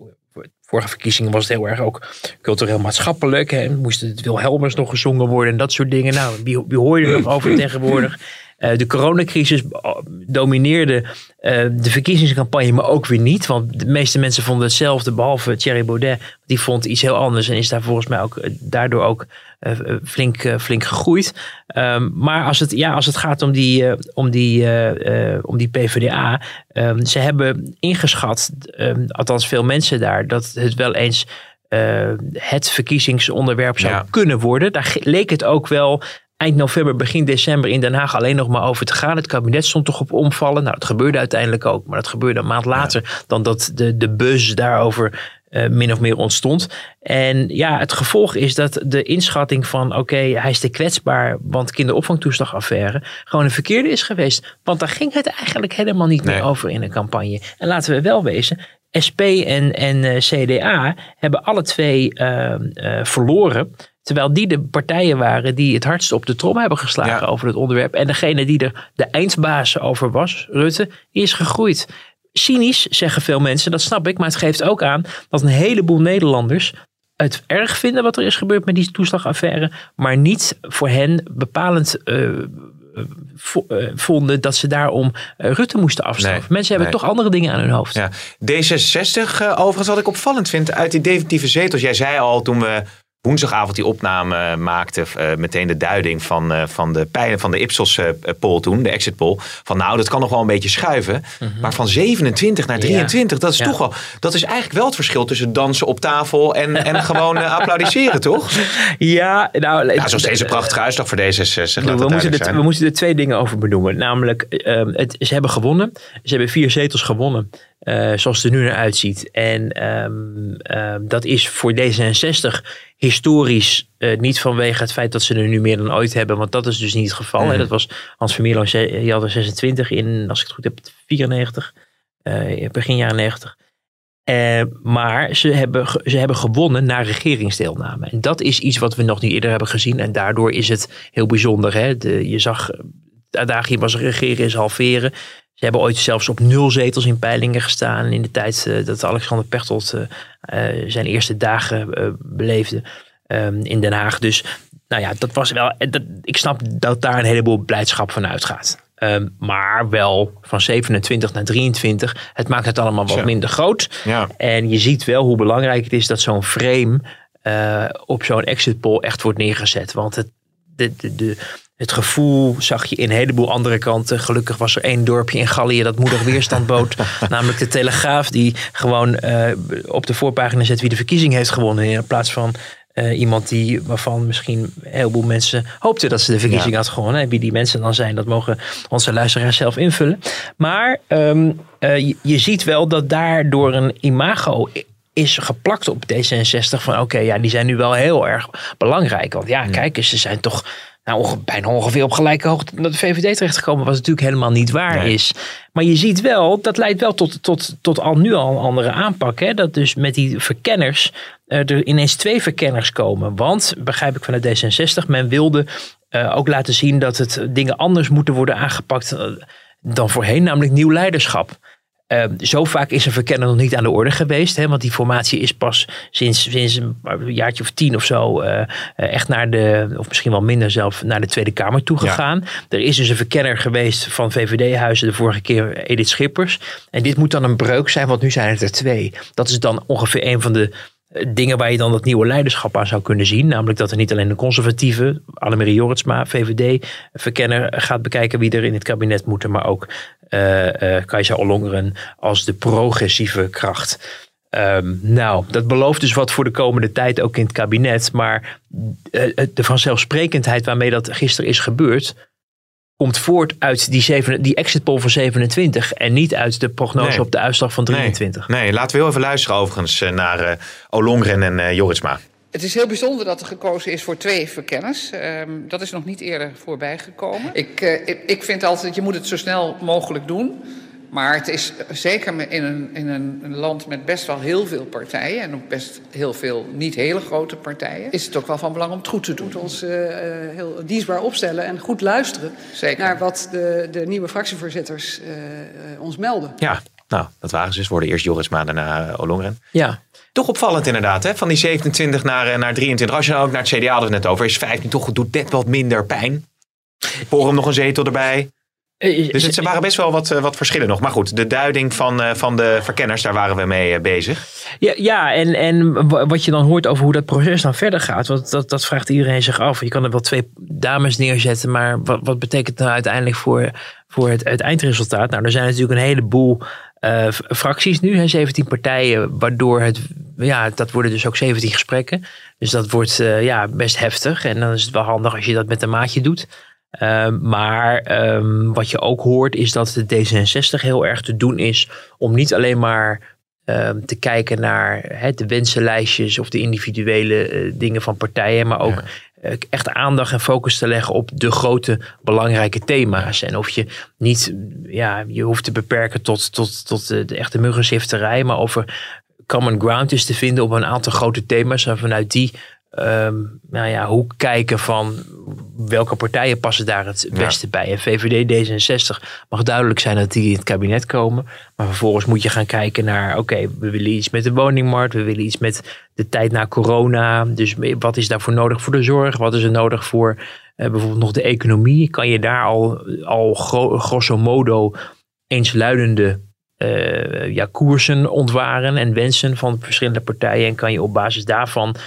vorige verkiezingen was het heel erg ook cultureel maatschappelijk. Hè. Moest het Wilhelmers nog gezongen worden en dat soort dingen. Nou, wie, wie hoor er nog over tegenwoordig? Uh, de coronacrisis domineerde uh, de verkiezingscampagne, maar ook weer niet. Want de meeste mensen vonden hetzelfde, behalve Thierry Baudet. Die vond iets heel anders en is daar volgens mij ook daardoor ook flink, flink gegroeid. Um, maar als het, ja, als het gaat om die, om die, om die PvdA, um, ze hebben ingeschat, um, althans veel mensen daar, dat het wel eens het verkiezingsonderwerp zou ja. kunnen worden. Daar leek het ook wel eind november, begin december in Den Haag alleen nog maar over te gaan. Het kabinet stond toch op omvallen. Nou, dat gebeurde uiteindelijk ook. Maar dat gebeurde een maand later dan dat de, de buzz daarover uh, min of meer ontstond. En ja, het gevolg is dat de inschatting van oké, hij is te kwetsbaar, want kinderopvangtoeslagaffaire gewoon een verkeerde is geweest. Want daar ging het eigenlijk helemaal niet meer over in een campagne. En laten we wel wezen, SP en, en uh, CDA hebben alle twee uh, verloren. Terwijl die de partijen waren die het hardst op de trom hebben geslagen over het onderwerp. En degene die er de eindbaas over was, Rutte, is gegroeid. Cynisch zeggen veel mensen, dat snap ik. Maar het geeft ook aan dat een heleboel Nederlanders het erg vinden wat er is gebeurd met die toeslagaffaire. Maar niet voor hen bepalend uh, vonden dat ze daarom Rutte moesten afstraffen. Mensen hebben toch andere dingen aan hun hoofd. Ja. D66 overigens wat ik opvallend vind uit die definitieve zetels. Jij zei al toen we woensdagavond die opname maakte, uh, meteen de duiding van, uh, van de pijlen van de Ipsos uh, poll toen, de exit poll. Van nou, dat kan nog wel een beetje schuiven. Mm -hmm. Maar van 27 naar 23, ja. dat is ja. toch wel, dat is eigenlijk wel het verschil tussen dansen op tafel en, en gewoon applaudisseren, toch? Ja, nou. Ja, zoals deze prachtige uitslag voor D66. We, we, moeten de, we moeten er twee dingen over benoemen. Namelijk, het, ze hebben gewonnen. Ze hebben vier zetels gewonnen. Uh, zoals het er nu naar uitziet. En um, um, dat is voor D66 historisch uh, niet vanwege het feit dat ze er nu meer dan ooit hebben. Want dat is dus niet het geval. Hè. Dat was Hans van Mierlo, die had er 26 in, als ik het goed heb, 94. Uh, begin jaren 90. maar ze hebben, ze hebben gewonnen naar regeringsdeelname. En dat is iets wat we nog niet eerder hebben gezien. En daardoor is het heel bijzonder. Hè? De, je zag, adagie was regeren is halveren. Ze hebben ooit zelfs op nul zetels in peilingen gestaan. In de tijd uh, dat Alexander Pechtold uh, uh, zijn eerste dagen beleefde um, in Den Haag. Dus nou ja, dat was wel. Dat, ik snap dat daar een heleboel blijdschap van uitgaat. Um, maar wel van 27 naar 23. Het maakt het allemaal wat minder groot. Ja. En je ziet wel hoe belangrijk het is dat zo'n frame op zo'n exit poll echt wordt neergezet. Want het, de, de, de, het gevoel zag je in een heleboel andere kanten. Gelukkig was er één dorpje in Gallië dat moedig weerstand bood. namelijk de Telegraaf, die gewoon uh, op de voorpagina zet wie de verkiezing heeft gewonnen. In plaats van uh, iemand die, waarvan misschien een heleboel mensen hoopten dat ze de verkiezing ja. had gewonnen. En wie die mensen dan zijn, dat mogen onze luisteraars zelf invullen. Maar um, uh, je, je ziet wel dat daardoor een imago is geplakt op D66 van oké, okay, ja, die zijn nu wel heel erg belangrijk. Want ja, ja. kijk eens, ze zijn toch nou, bijna ongeveer op gelijke hoogte naar de VVD terechtgekomen, was natuurlijk helemaal niet waar nee. is. Maar je ziet wel, dat leidt wel tot, tot, tot al nu al een andere aanpak. Hè? Dat dus met die verkenners uh, er ineens twee verkenners komen. Want, begrijp ik van de D66, men wilde uh, ook laten zien dat het dingen anders moeten worden aangepakt uh, dan voorheen, namelijk nieuw leiderschap. Uh, zo vaak is een verkenner nog niet aan de orde geweest. Hè, want die formatie is pas sinds, sinds een jaartje of tien of zo uh, echt naar de, of misschien wel minder zelf, naar de Tweede Kamer toe gegaan. Ja. Er is dus een verkenner geweest van VVD-huizen de vorige keer Edith Schippers. En dit moet dan een breuk zijn, want nu zijn het er twee. Dat is dan ongeveer een van de dingen waar je dan dat nieuwe leiderschap aan zou kunnen zien. Namelijk dat er niet alleen de conservatieve, Annemarie Jorritsma, VVD-verkenner gaat bekijken wie er in het kabinet moeten, maar ook uh, uh, Kajsa Ollongren als de progressieve kracht. Um, nou, dat belooft dus wat voor de komende tijd ook in het kabinet. Maar de vanzelfsprekendheid waarmee dat gisteren is gebeurd, komt voort uit die, zeven, die exit poll van 27 en niet uit de prognose nee. op de uitslag van 23. Nee, nee, laten we heel even luisteren overigens naar uh, Olongren en uh, Joritsma. Het is heel bijzonder dat er gekozen is voor twee verkenners. Um, dat is nog niet eerder voorbij gekomen. Ik, uh, ik, ik vind altijd, je moet het zo snel mogelijk doen. Maar het is zeker in een, in een land met best wel heel veel partijen... en ook best heel veel niet hele grote partijen... is het ook wel van belang om het goed te doen. We moeten ons uh, heel dienstbaar opstellen en goed luisteren... Zeker. naar wat de, de nieuwe fractievoorzitters uh, ons melden. Ja, nou, dat waren ze dus. Worden eerst Joris, maar daarna Olongren. Ja. Toch opvallend inderdaad, hè? van die 27 naar, naar 23. Als je nou ook naar het CDA hadden net over, is 15 toch doet net wat minder pijn. Forum nog een zetel erbij. Dus het waren best wel wat, wat verschillen nog. Maar goed, de duiding van, van de verkenners, daar waren we mee bezig. Ja, ja en, en wat je dan hoort over hoe dat proces dan verder gaat, want dat, dat vraagt iedereen zich af. Je kan er wel twee dames neerzetten, maar wat, wat betekent het nou uiteindelijk voor, voor het, het eindresultaat? Nou, er zijn natuurlijk een heleboel uh, fracties nu, hè, 17 partijen, waardoor het ja, dat worden dus ook 17 gesprekken. Dus dat wordt ja, best heftig. En dan is het wel handig als je dat met een maatje doet. Ehm, maar ehm, wat je ook hoort is dat de D66 heel erg te doen is om niet alleen maar ehm, te kijken naar de wensenlijstjes of de individuele eh, dingen van partijen, maar ook eh, echt aandacht en focus te leggen op de grote belangrijke thema's. En of je niet, ja, je hoeft te beperken tot, tot, tot de, de echte muggenzifterij, maar over common ground is te vinden op een aantal grote thema's. En vanuit die um, nou ja, hoe kijken van welke partijen passen daar het beste bij. En VVD, D66 mag duidelijk zijn dat die in het kabinet komen. Maar vervolgens moet je gaan kijken naar, oké, we willen iets met de woningmarkt. We willen iets met de tijd na corona. Dus wat is daarvoor nodig voor de zorg? Wat is er nodig voor uh, bijvoorbeeld nog de economie? Kan je daar al, al grosso modo eensluidende uh, ja, koersen ontwaren en wensen van verschillende partijen? En kan je op basis daarvan eh,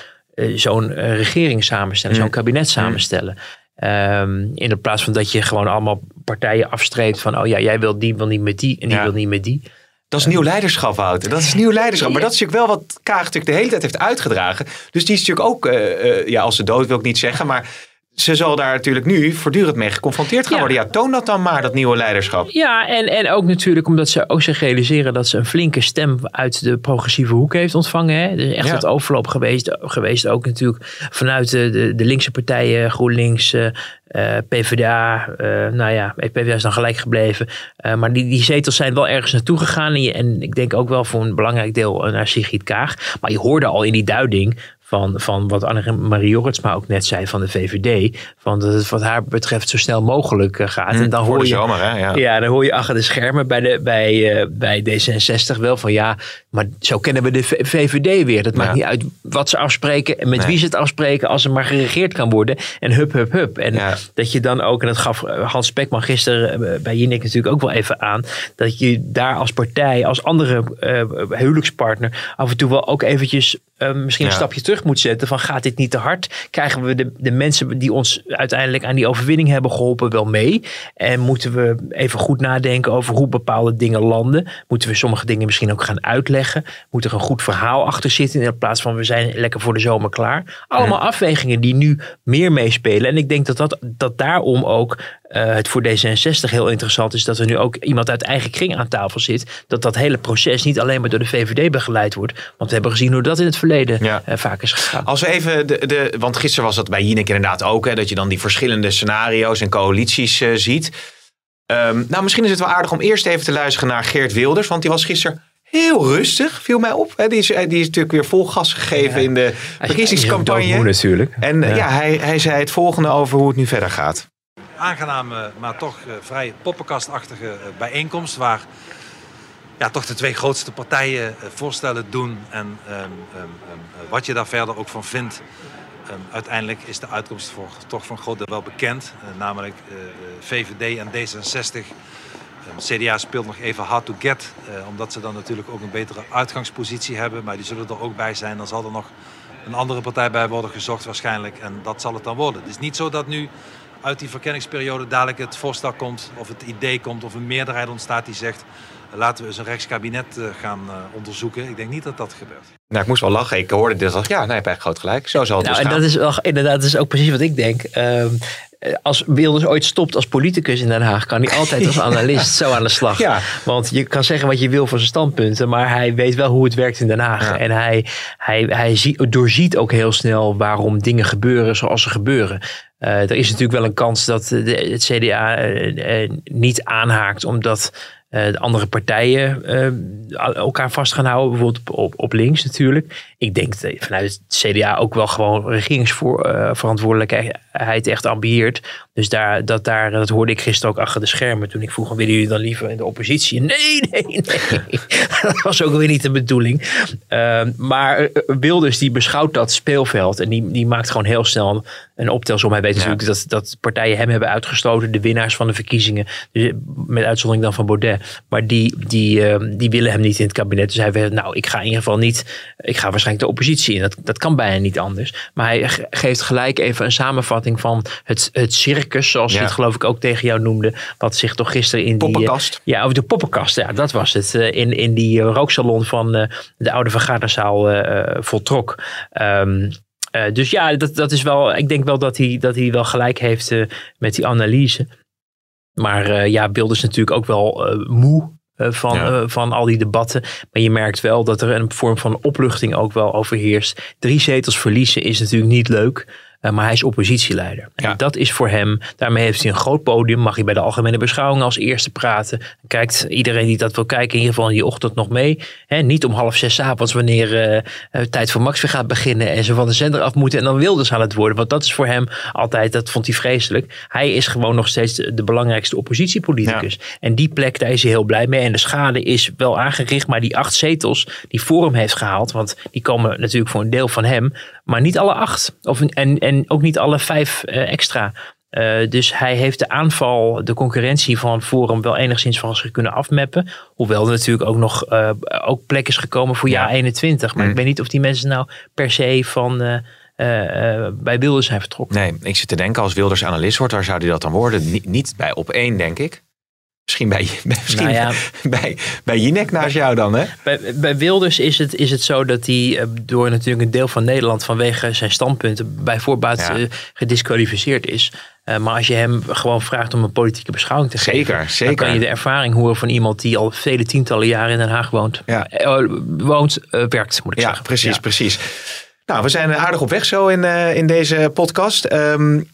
zo'n uh, regering samenstellen, zo'n mm. kabinet mm. samenstellen. Um, in plaats van dat je gewoon allemaal partijen afstreept van, oh ja, jij wil die, wil niet met die en die wil niet met die. Dat is nieuw leiderschap, Wouter. Dat is nieuw leiderschap. Maar dat is natuurlijk wel wat Kaag natuurlijk de hele tijd heeft uitgedragen. Dus die is natuurlijk ook, uh, ja, als ze dood wil ik niet zeggen, maar ze zal daar natuurlijk nu voortdurend mee geconfronteerd gaan worden. Ja, toon dat dan maar, dat nieuwe leiderschap. Ja, en, en ook natuurlijk omdat ze ook zich realiseren dat ze een flinke stem uit de progressieve hoek heeft ontvangen. Hè. Er is echt wat overloop geweest, geweest ook natuurlijk vanuit de, de, de linkse partijen, GroenLinks, uh, eh, PvdA. Uh, eh, nou ja, PvdA is dan gelijk gebleven. Uh, maar die, die zetels zijn wel ergens naartoe gegaan. En, en ik denk ook wel voor een belangrijk deel naar Sigrid Kaag. Maar je hoorde al in die duiding van, van wat Annemarie Jorritsma ook net zei van de VVD. Van dat het wat haar betreft zo snel mogelijk eh, gaat. Mm, en dan hoor je, zomer, hè? Ja. ja. dan hoor je achter de schermen bij, de, bij, uh, bij D66 wel van ja, maar zo kennen we de VVD weer. Dat maakt niet uit wat ze afspreken en met wie ze het afspreken als er maar geregeerd kan worden. En hup, hup, hup. En dat je dan ook, en dat gaf eh, Hans Spekman gisteren bij Jinek natuurlijk ook wel even aan, dat je daar als partij, als andere uh, huwelijkspartner af en toe wel ook eventjes Ehm, misschien een stapje terug moet zetten. Van gaat dit niet te hard? Krijgen we de, de mensen die ons uiteindelijk aan die overwinning hebben geholpen wel mee? En moeten we even goed nadenken over hoe bepaalde dingen landen? Moeten we sommige dingen misschien ook gaan uitleggen? Moet er een goed verhaal achter zitten in plaats van we zijn lekker voor de zomer klaar? Allemaal afwegingen die nu meer meespelen. En ik denk dat, dat, dat daarom ook uh, het voor D66 heel interessant is dat er nu ook iemand uit eigen kring aan tafel zit. Dat dat hele proces niet alleen maar door de VVD begeleid wordt. Want we hebben gezien hoe dat in het verleden ja. uh, vaak is gegaan. Als we even, de, de, want gisteren was dat bij Jinek inderdaad ook. Hè, dat je dan die verschillende scenario's en coalities uh, ziet. Um, nou, misschien is het wel aardig om eerst even te luisteren naar Geert Wilders. Want die was gisteren heel rustig, viel mij op. Die is, die is natuurlijk weer vol gas gegeven in de verkiezingscampagne. natuurlijk. En ja. ja, hij, hij zei het volgende over hoe het nu verder gaat aangename, maar toch uh, vrij poppenkastachtige uh, bijeenkomst. Waar ja, toch de twee grootste partijen uh, voorstellen doen. En um, um, wat je daar verder ook van vindt. uiteindelijk is de uitkomst voor, toch van deel wel bekend. namelijk VVD en D66. CDA speelt nog even hard to get. omdat ze dan natuurlijk ook een betere uitgangspositie hebben. Maar die zullen er ook bij zijn. Dan zal er nog een andere partij bij worden gezocht waarschijnlijk. En dat zal het dan worden. Het is niet zo dat nu uit die verkenningsperiode dadelijk het voorstel komt of het idee komt of een meerderheid ontstaat die zegt laten we eens een rechtskabinet eh, gaan uh, onderzoeken. Ik denk niet dat dat gebeurt. Nou, ik moest wel lachen. Ik hoorde dit als ja, nee, heb eigenlijk groot gelijk. Zo zal het nou, dus en dat is wel, inderdaad, dat is ook precies wat ik denk. Uh, als Wilders ooit stopt als politicus in Den Haag, kan hij altijd als analist zo aan de slag. Ja. Want je kan zeggen wat je wil van zijn standpunten, maar hij weet wel hoe het werkt in Den Haag. En hij, hij, hij ziet, doorziet ook heel snel waarom dingen gebeuren zoals ze gebeuren. Uh, er is natuurlijk wel een kans dat de, het CDA uh, uh, niet aanhaakt, omdat de andere partijen elkaar vast gaan houden. Bijvoorbeeld op, op, links natuurlijk. Ik denk vanuit het CDA ook wel gewoon regeringsverantwoordelijkheid echt ambieert. Dus daar, dat, daar, dat hoorde ik gisteren ook achter de schermen. Toen ik vroeg, willen jullie dan liever in de oppositie? Nee, nee, nee. dat was ook weer niet de bedoeling. Uh, maar Wilders die beschouwt dat speelveld. En die, die maakt gewoon heel snel een optelsom. Hij weet natuurlijk dat, dat partijen hem hebben uitgesloten, de winnaars van de verkiezingen, dus met uitzondering dan van Baudet. Maar die, die, ehm, die willen hem niet in het kabinet. Dus hij weet, nou, ik ga in ieder geval niet, ik ga waarschijnlijk de oppositie in. Dat, dat kan bijna niet anders. Maar hij geeft gelijk even een samenvatting van het, het circus, zoals hij het geloof ik ook tegen jou noemde, wat zich toch gisteren in die... Poppenkast. ja, over de poppenkast, ja, dat was het. Eh, in, in die rooksalon van de oude vergaderzaal voltrok. Um, uh, dus ja, dat, dat is wel. Ik denk wel dat hij, dat hij wel gelijk heeft uh, met die analyse. Maar uh, ja, Wilders natuurlijk ook wel moe van, ja. van al die debatten. Maar je merkt wel dat er een vorm van opluchting ook wel overheerst. Drie zetels verliezen is natuurlijk niet leuk. Uh, maar hij is oppositieleider. Ja. En dat is voor hem, daarmee heeft hij een groot podium. Mag hij bij de algemene beschouwing als eerste praten. Kijkt iedereen die dat wil kijken, in ieder geval in die ochtend nog mee. He, niet om half zes avonds, wanneer uh, tijd voor Max weer gaat beginnen. En ze van de zender af moeten en dan wilde ze aan het worden. Want dat is voor hem altijd, dat vond hij vreselijk. Hij is gewoon nog steeds de belangrijkste oppositiepoliticus. Ja. En die plek, daar is hij heel blij mee. En de schade is wel aangericht. Maar die acht zetels die Forum heeft gehaald. Want die komen natuurlijk voor een deel van hem. Maar niet alle acht. Of, en, en ook niet alle vijf uh, extra. Uh, dus hij heeft de aanval, de concurrentie van Forum wel enigszins van zich kunnen afmappen. Hoewel er natuurlijk ook nog uh, ook plek is gekomen voor jaar 21. Maar mm. ik weet niet of die mensen nou per se van bij Wilders zijn vertrokken. Nee, ik zit te denken als Wilders analist wordt, waar zou hij dat dan worden? Niet bij op één, denk ik. Misschien bij, misschien nou ja, bij, bij Jinek naast jou dan, hè? Bij, bij Wilders is het, is het zo dat hij door natuurlijk een deel van Nederland vanwege zijn standpunten bij voorbaat ja. uh, gedisqualificeerd is. Uh, maar als je hem gewoon vraagt om een politieke beschouwing te zeker, geven, zeker. dan kan je de ervaring horen van iemand die al vele tientallen jaren in Den Haag woont. Ja. Uh, woont, werkt, moet ik ja, zeggen. Precies, ja, precies. Nou, we zijn aardig op weg zo in, in deze podcast. Um,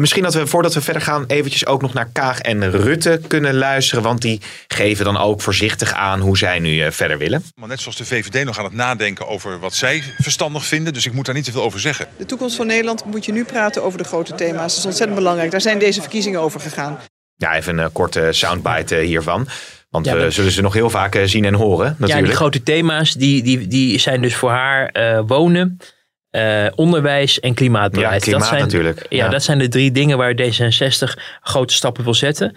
Misschien dat we voordat we verder gaan eventjes ook nog naar Kaag en Rutte kunnen luisteren. Want die geven dan ook voorzichtig aan hoe zij nu uh, verder willen. Maar net zoals de VVD nog aan het nadenken over wat zij verstandig vinden. Dus ik moet daar niet te veel over zeggen. De toekomst van Nederland moet je nu praten over de grote thema's. Dat is ontzettend belangrijk. Daar zijn deze verkiezingen over gegaan. Ja, even een korte soundbite hiervan. Want ja, we zullen ze nog heel vaak zien en horen natuurlijk. Ja, die grote thema's die, die, die zijn dus voor haar uh, wonen... Uh, onderwijs en klimaatbeleid. Ja, klimaat dat zijn, natuurlijk. Ja, ja, dat zijn de drie dingen waar D66 grote stappen wil zetten.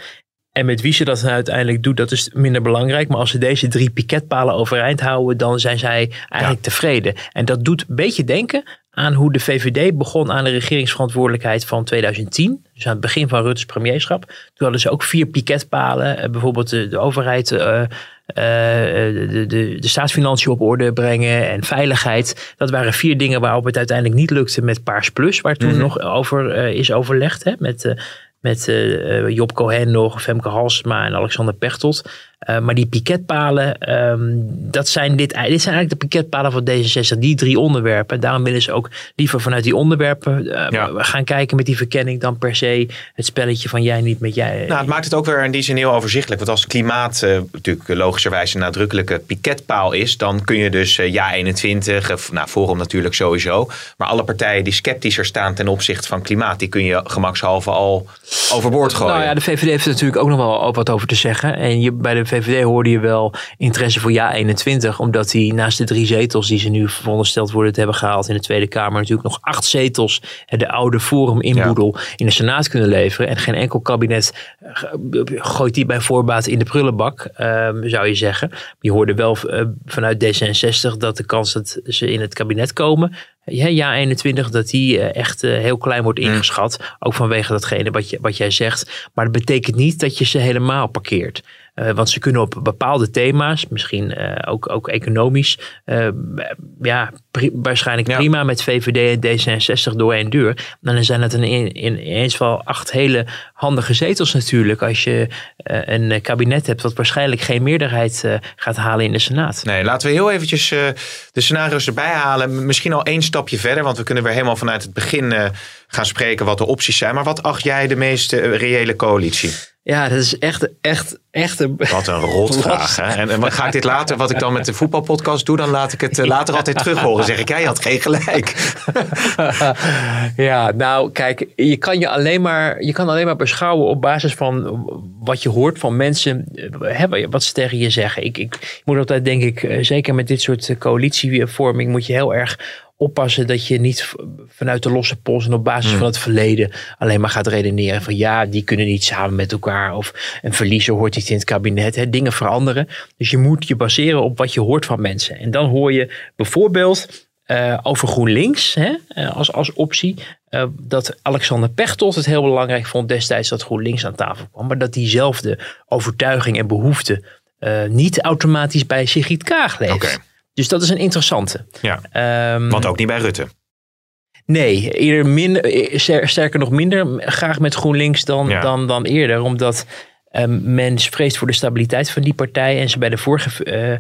En met wie ze dat nou uiteindelijk doet, dat is minder belangrijk. Maar als ze deze drie piketpalen overeind houden, dan zijn zij eigenlijk ja. tevreden. En dat doet een beetje denken aan hoe de VVD begon aan de regeringsverantwoordelijkheid van 2010. Dus aan het begin van Rutte's premierschap. Toen hadden ze ook vier piketpalen. Bijvoorbeeld de, de overheid... Uh, uh, de, de, de staatsfinanciën op orde brengen en veiligheid. Dat waren vier dingen waarop het uiteindelijk niet lukte met Paars Plus, waar toen mm -hmm. nog over uh, is overlegd. Hè, met, met Job Cohen nog, Femke Halsema en Alexander Pechtold. Uh, maar die piketpalen, um, dat zijn dit, dit zijn eigenlijk de piketpalen van D66, die drie onderwerpen. En daarom willen ze ook liever vanuit die onderwerpen uh, ja. gaan kijken met die verkenning dan per se het spelletje van jij niet met jij. Nou, het maakt het ook weer in die zin heel overzichtelijk. Want als klimaat uh, natuurlijk logischerwijs een nadrukkelijke piketpaal is, dan kun je dus ja 21, nou Forum natuurlijk sowieso, maar alle partijen die sceptischer staan ten opzichte van klimaat, die kun je gemakshalve al overboord gooien. Nou ja, de VVD heeft er natuurlijk ook nog wel wat over te zeggen. En je, bij de VVD hoorde je wel interesse voor ja 21. Omdat die naast de drie zetels die ze nu verondersteld worden te hebben gehaald in de Tweede Kamer. natuurlijk nog acht zetels de oude Forum inboedel ja. in de Senaat kunnen leveren. En geen enkel kabinet gooit die bij voorbaat in de prullenbak, um, zou je zeggen. Je hoorde wel uh, vanuit D66 dat de kans dat ze in het kabinet komen ja, ja 21, dat die uh, echt heel klein wordt ingeschat. Mm. Ook vanwege datgene wat, je, wat jij zegt. Maar dat betekent niet dat je ze helemaal parkeert. Uh, want ze kunnen op bepaalde thema's, misschien ook, ook economisch, ja, pri waarschijnlijk ja. prima met VVD en D66 door één deur. En dan zijn het een, in, in, ineens wel acht hele handige zetels natuurlijk. Als je een kabinet hebt dat waarschijnlijk geen meerderheid gaat halen in de Senaat. Nee, laten we heel eventjes de scenario's erbij halen. Misschien al één stapje verder, want we kunnen weer helemaal vanuit het begin gaan spreken wat de opties zijn. Maar wat acht jij de meest reële coalitie? Ja, dat is echt, echt, echt een... Wat een rotvraag. Hè? En, en ga ik dit later, wat ik dan met de voetbalpodcast doe, dan laat ik het later altijd terug horen. zeg ik, jij had geen gelijk. ja, nou kijk, je kan je alleen maar, je kan alleen maar beschouwen op basis van wat je hoort van mensen, hè, wat ze tegen je zeggen. Ik, ik moet altijd, denk ik, zeker met dit soort coalitievorming, moet je heel erg oppassen dat je niet vanuit de losse pols en op basis Hmm. van het verleden alleen maar gaat redeneren van ja, die kunnen niet samen met elkaar of een verliezer hoort niet in het kabinet. Hè. Dingen veranderen. Dus je moet je baseren op wat je hoort van mensen. En dan hoor je bijvoorbeeld eh, over GroenLinks hè, eh, als, als optie. eh, dat Alexander Pechtold het heel belangrijk vond destijds dat GroenLinks aan tafel kwam. Maar dat diezelfde overtuiging en behoefte eh, niet automatisch bij Sigrid Kaag leeft. Oké. Dus dat is een interessante. Ja. Ehm, Want ook niet bij Rutte. Nee, eerder minder, eh, ster- sterker nog minder graag met GroenLinks dan, Ja. dan, dan eerder. Omdat ehm, men vreest voor de stabiliteit van die partij. En ze bij de vorige eh,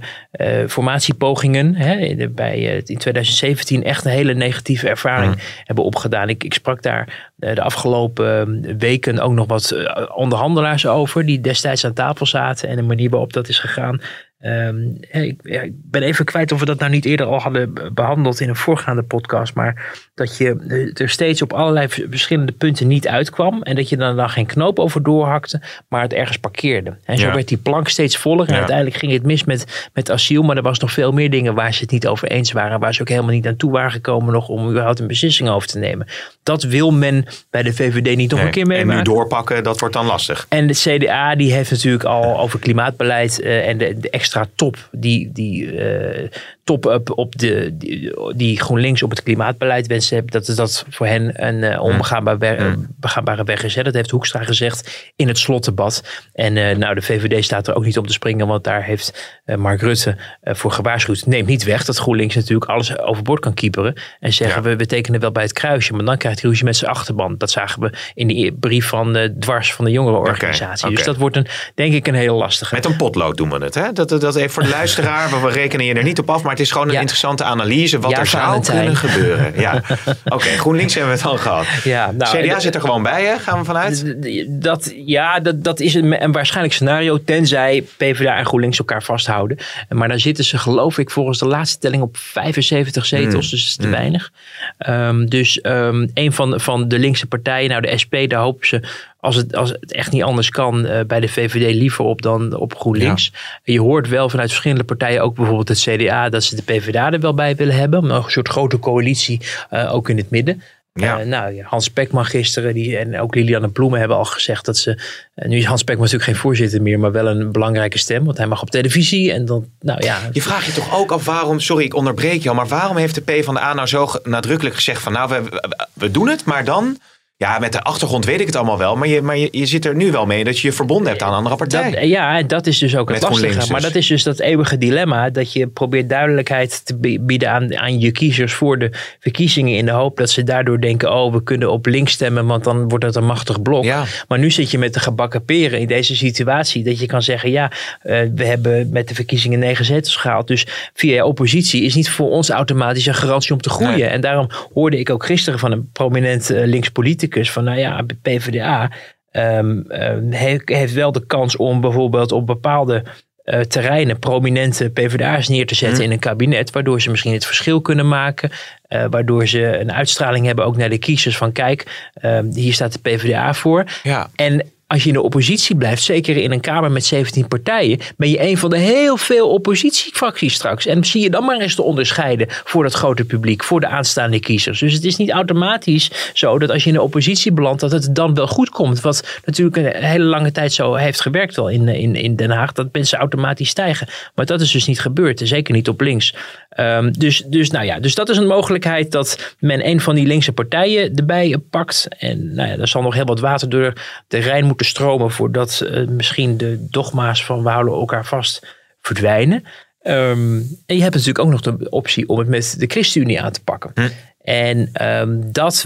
eh, formatiepogingen hè, bij, in 2017 echt een hele negatieve ervaring hebben opgedaan. Ik, ik sprak daar de afgelopen weken ook nog wat onderhandelaars over. Die destijds aan tafel zaten en de manier waarop dat is gegaan. Ehm, ik, ja, ik ben even kwijt of we dat nou niet eerder al hadden be- behandeld in een voorgaande podcast. Maar dat je eh, er steeds op allerlei verschillende punten niet uitkwam. En dat je dan, dan geen knoop over doorhakte, maar het ergens parkeerde. En zo Ja. werd die plank steeds voller. En Ja. uiteindelijk ging het mis met, met asiel. Maar er was nog veel meer dingen waar ze het niet over eens waren. Waar ze ook helemaal niet aan toe waren gekomen nog om überhaupt een beslissing over te nemen. Dat wil men bij de VVD niet nog Nee. een keer En meemaken. nu doorpakken, dat wordt dan lastig. En de CDA die heeft natuurlijk al over klimaatbeleid eh, en de, de extra top, die, die eh, top-up op de, die, die GroenLinks op het klimaatbeleid wensen hebben, dat is dat voor hen een onbegaanbaar weg- begaanbare weg is. Hè. Dat heeft Hoekstra gezegd in het slotdebat. En eh, nou, de VVD staat er ook niet om te springen, want daar heeft eh, Mark Rutte voor gewaarschuwd. Neem niet weg dat GroenLinks natuurlijk alles overboord kan kieperen en zeggen we, we tekenen wel bij het kruisje, maar dan krijgt hij ruzie met zijn achterban. Dat zagen we in die brief van dwars van de jongerenorganisatie. Dus dat wordt een, denk ik een hele lastige. Met een potlood doen we het. Hè? Dat, dat, even voor de luisteraar. we- we rekenen je er niet op af. Maar het is gewoon een Ja. interessante analyse. Wat Ja, er zou kunnen gebeuren. Ja. Oké, GroenLinks hebben we het al gehad. Ja, nou, CDA zit er gewoon bij, hè? gaan we vanuit? Dat, ja, dat, dat is een, een waarschijnlijk scenario, tenzij PvdA en GroenLinks elkaar vasthouden. Maar daar zitten ze, geloof ik, volgens de laatste telling op 75 zetels, Mm. dus dat is te weinig. Ehm, dus ehm, een van, van de linkse partijen, nou de SP, daar hopen ze, als het, als het echt niet anders kan, eh, bij de VVD liever op dan op GroenLinks. Je hoort wel vanuit verschillende partijen, ook bijvoorbeeld het CDA, dat ze de PvdA er wel bij willen hebben. Om een soort grote coalitie, eh, ook in het midden. Ja. Eh, nou, Hans Pekman gisteren die, en ook Lilianne Ploemen hebben al gezegd dat ze. nu is Hans Pekman natuurlijk geen voorzitter meer, maar wel een belangrijke stem. Want hij mag op televisie. En dan, nou ja. Je vraagt je toch ook af waarom, sorry ik onderbreek jou, maar waarom heeft de PvdA nou zo nadrukkelijk gezegd van nou we, we doen het, maar dan, ja met de achtergrond weet ik het allemaal wel, maar je, maar je, je zit er nu wel mee dat je je verbonden hebt aan een andere partij. Dat, ja, dat is dus ook het Met lastige. GroenLinks Maar dus. dat is dus dat eeuwige dilemma. Dat je probeert duidelijkheid te bi- bieden aan, aan je kiezers voor de verkiezingen. In de hoop dat ze daardoor denken: oh, we kunnen op links stemmen, want dan wordt het een machtig blok. Ja. Maar nu zit je met de gebakken peren in deze situatie. Dat je kan zeggen: ja, eh, we hebben met de verkiezingen negen zetels gehaald. Dus via oppositie is niet voor ons automatisch een garantie om te groeien. Nee. En daarom hoorde ik ook gisteren van een prominent eh, links politicus: van nou ja, PvdA. ehm, ehm, he- heeft wel de kans om bijvoorbeeld op bepaalde eh, terreinen prominente PvdA's neer te zetten in een kabinet. Waardoor ze misschien het verschil kunnen maken. eh, waardoor ze een uitstraling hebben ook naar de kiezers van kijk, ehm, hier staat de PvdA voor. Ja. En als je in de oppositie blijft, zeker in een Kamer met 17 partijen, ben je een van de heel veel oppositiefracties straks. En zie je dan maar eens te onderscheiden voor dat grote publiek, voor de aanstaande kiezers. Dus het is niet automatisch zo dat als je in de oppositie belandt, dat het dan wel goed komt. Wat natuurlijk een hele lange tijd zo heeft gewerkt al in, in, in Den Haag, dat mensen automatisch stijgen. Maar dat is dus niet gebeurd, zeker niet op links. Ehm, dus, dus, nou ja, dus dat is een mogelijkheid dat men een van die linkse partijen erbij pakt. En nou ja, er zal nog heel wat water door de Rijn moeten stromen voordat eh, misschien de dogma's van we houden elkaar vast verdwijnen. Ehm, en je hebt natuurlijk ook nog de optie om het met de ChristenUnie aan te pakken. En ehm, dat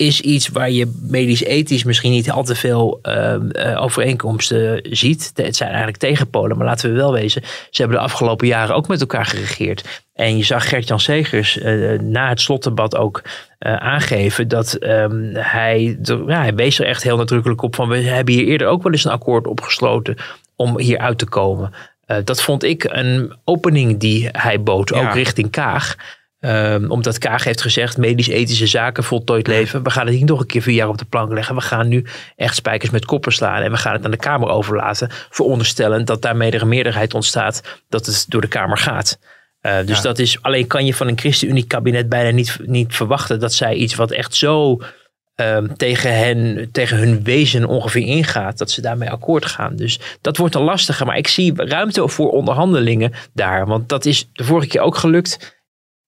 is iets waar je medisch-ethisch misschien niet al te veel ehm, eh, overeenkomsten ziet. Het zijn eigenlijk tegenpolen, maar laten we wel wezen. Ze hebben de afgelopen jaren ook met elkaar geregeerd. En je zag Gert-Jan Segers eh, na het slotdebat ook eh, aangeven dat ehm, hij, de- ja, hij wees er echt heel nadrukkelijk op van we hebben hier eerder ook wel eens een akkoord opgesloten om hier uit te komen. Dat vond ik een opening die hij bood, ook richting Kaag. Ehm, omdat Kaag heeft gezegd, medisch-ethische zaken, voltooid leven. We gaan het niet nog een keer vier jaar op de plank leggen. We gaan nu echt spijkers met koppen slaan. En we gaan het aan de Kamer overlaten. Veronderstellend dat daarmee er een meerderheid ontstaat dat het door de Kamer gaat. Uh, dus Ja. dat is, alleen kan je van een ChristenUnie-kabinet bijna niet, niet verwachten dat zij iets wat echt zo ehm, tegen, hen, tegen hun wezen ongeveer ingaat, dat ze daarmee akkoord gaan. Dus dat wordt een lastige. Maar ik zie ruimte voor onderhandelingen daar. Want dat is de vorige keer ook gelukt.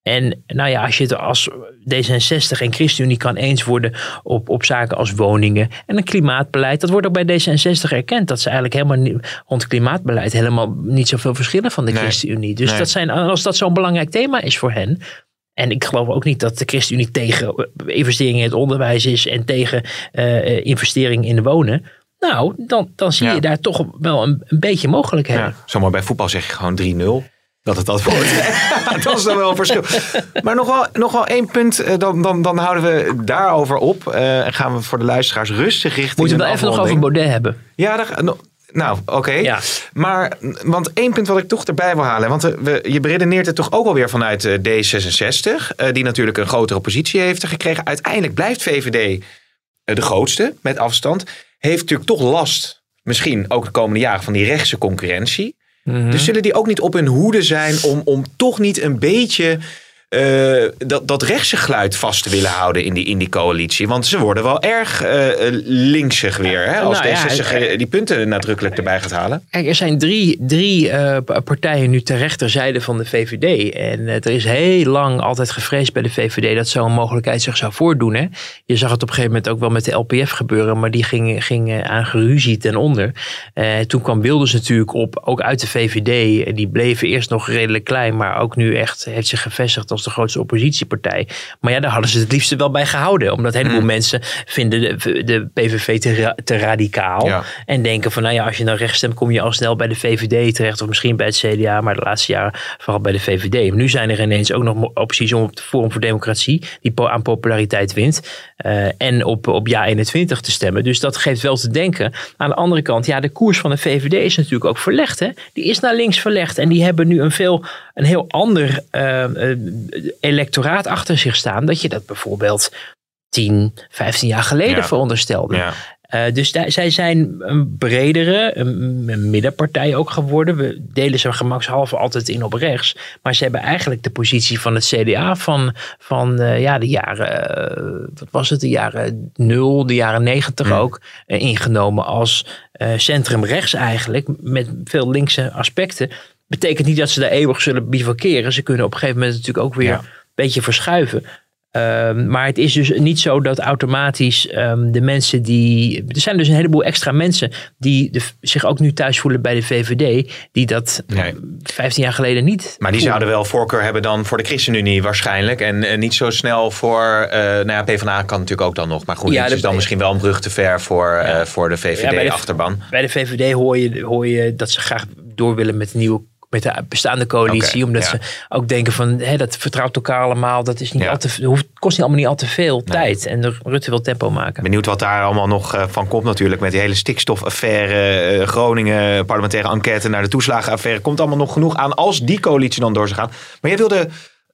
En nou ja, als je het als D66 en ChristenUnie kan eens worden op, op zaken als woningen en een klimaatbeleid. Dat wordt ook bij D66 erkend. Dat ze eigenlijk helemaal niet, rond klimaatbeleid helemaal niet zoveel verschillen van de Nee. ChristenUnie. Dus Nee. dat zijn, als dat zo'n belangrijk thema is voor hen. En ik geloof ook niet dat de ChristenUnie tegen eh, investeringen in het onderwijs is en tegen eh investeringen in wonen. Nou, dan, dan zie Ja. je daar toch wel een, een beetje mogelijkheden. Ja, zomaar bij voetbal zeg je gewoon 3-0. Dat het dat wordt. dat is dan wel een verschil. Maar nog wel, nog wel één punt. eh, Dan, dan, dan houden we daarover op. eh, En gaan we voor de luisteraars rustig richting Moeten we wel even nog over. Baudet hebben. Ja, daar, no- nou, oké. Ja. Maar, want één punt wat ik toch erbij wil halen. Want we, je beredeneert het toch ook alweer vanuit eh, D66. eh, die natuurlijk een grotere positie heeft gekregen. Uiteindelijk blijft VVD de grootste, met afstand. Heeft natuurlijk toch last, misschien ook de komende jaren, van die rechtse concurrentie. Mhm. Dus zullen die ook niet op hun hoede zijn om, om toch niet een beetje eh, dat, dat rechtse geluid vast te willen houden in die, in die coalitie? Want ze worden wel erg eh linksig weer. Hè, als Nou D66 eh, die punten nadrukkelijk erbij gaat halen. Kijk, er zijn drie, drie pa- partijen nu ter rechterzijde van de VVD. En er is heel lang altijd gevreesd bij de VVD dat zo'n mogelijkheid zich zou voordoen. Hè? Je zag het op een gegeven moment ook wel met de LPF gebeuren, maar die ging, ging aan geruzie ten onder. Toen kwam Wilders natuurlijk op, ook uit de VVD. Die bleven eerst nog redelijk klein, maar ook nu echt heeft zich gevestigd als de grootste oppositiepartij. Maar ja, daar hadden ze het liefste wel bij gehouden. Omdat een heleboel Hmm. mensen vinden de, de PVV te, ra- te radicaal. Ja. En denken van, nou ja, als je dan rechts stemt, kom je al snel bij de VVD terecht. Of misschien bij het CDA, maar de laatste jaren vooral bij de VVD. Maar nu zijn er ineens ook nog opties om op de Forum voor Democratie, die aan populariteit wint. eh, en op, op Ja 21 te stemmen. Dus dat geeft wel te denken. Aan de andere kant, ja, de koers van de VVD is natuurlijk ook verlegd. Hè? Die is naar links verlegd. En die hebben nu een, veel, een heel ander eh, eh, electoraat achter zich staan. Dat je dat bijvoorbeeld 10, 15 jaar geleden Ja. veronderstelde. Ja. Eh, dus daar, zij zijn een bredere, een, een middenpartij ook geworden. We delen ze gemakshalve altijd in op rechts. Maar ze hebben eigenlijk de positie van het CDA van, van eh, ja, de jaren, eh, wat was het, de jaren nul, de jaren negentig Mm. ook, ingenomen als centrumrechts eigenlijk. Met veel linkse aspecten. Betekent niet dat ze daar eeuwig zullen bivakeren. Ze kunnen op een gegeven moment natuurlijk ook weer Ja. een beetje verschuiven. Ehm, maar het is dus niet zo dat automatisch ehm, de mensen die. Er zijn dus een heleboel extra mensen die de, zich ook nu thuis voelen bij de VVD. Die dat Nee. 15 jaar geleden niet. Maar die zouden wel voorkeur hebben dan voor de ChristenUnie waarschijnlijk. En niet zo snel voor, eh nou ja, PvdA kan natuurlijk ook dan nog. Maar GroenLinks Ja, is dan misschien wel een brug te ver voor, eh, voor de Ja, bij VVD-achterban. Bij de VVD hoor je, hoor je dat ze graag door willen met nieuwe. Met de bestaande coalitie, omdat ja. ze ook denken van hè, dat vertrouwt elkaar allemaal. Dat is niet Ja. al te, hoeft, kost niet allemaal niet al te veel tijd. En de, Rutte wil tempo maken. Benieuwd wat daar allemaal nog eh, van komt natuurlijk. Met die hele stikstofaffaire, eh, Groningen, parlementaire enquête naar de toeslagenaffaire. Komt allemaal nog genoeg aan als die coalitie dan door zou gaan. Maar jij wilde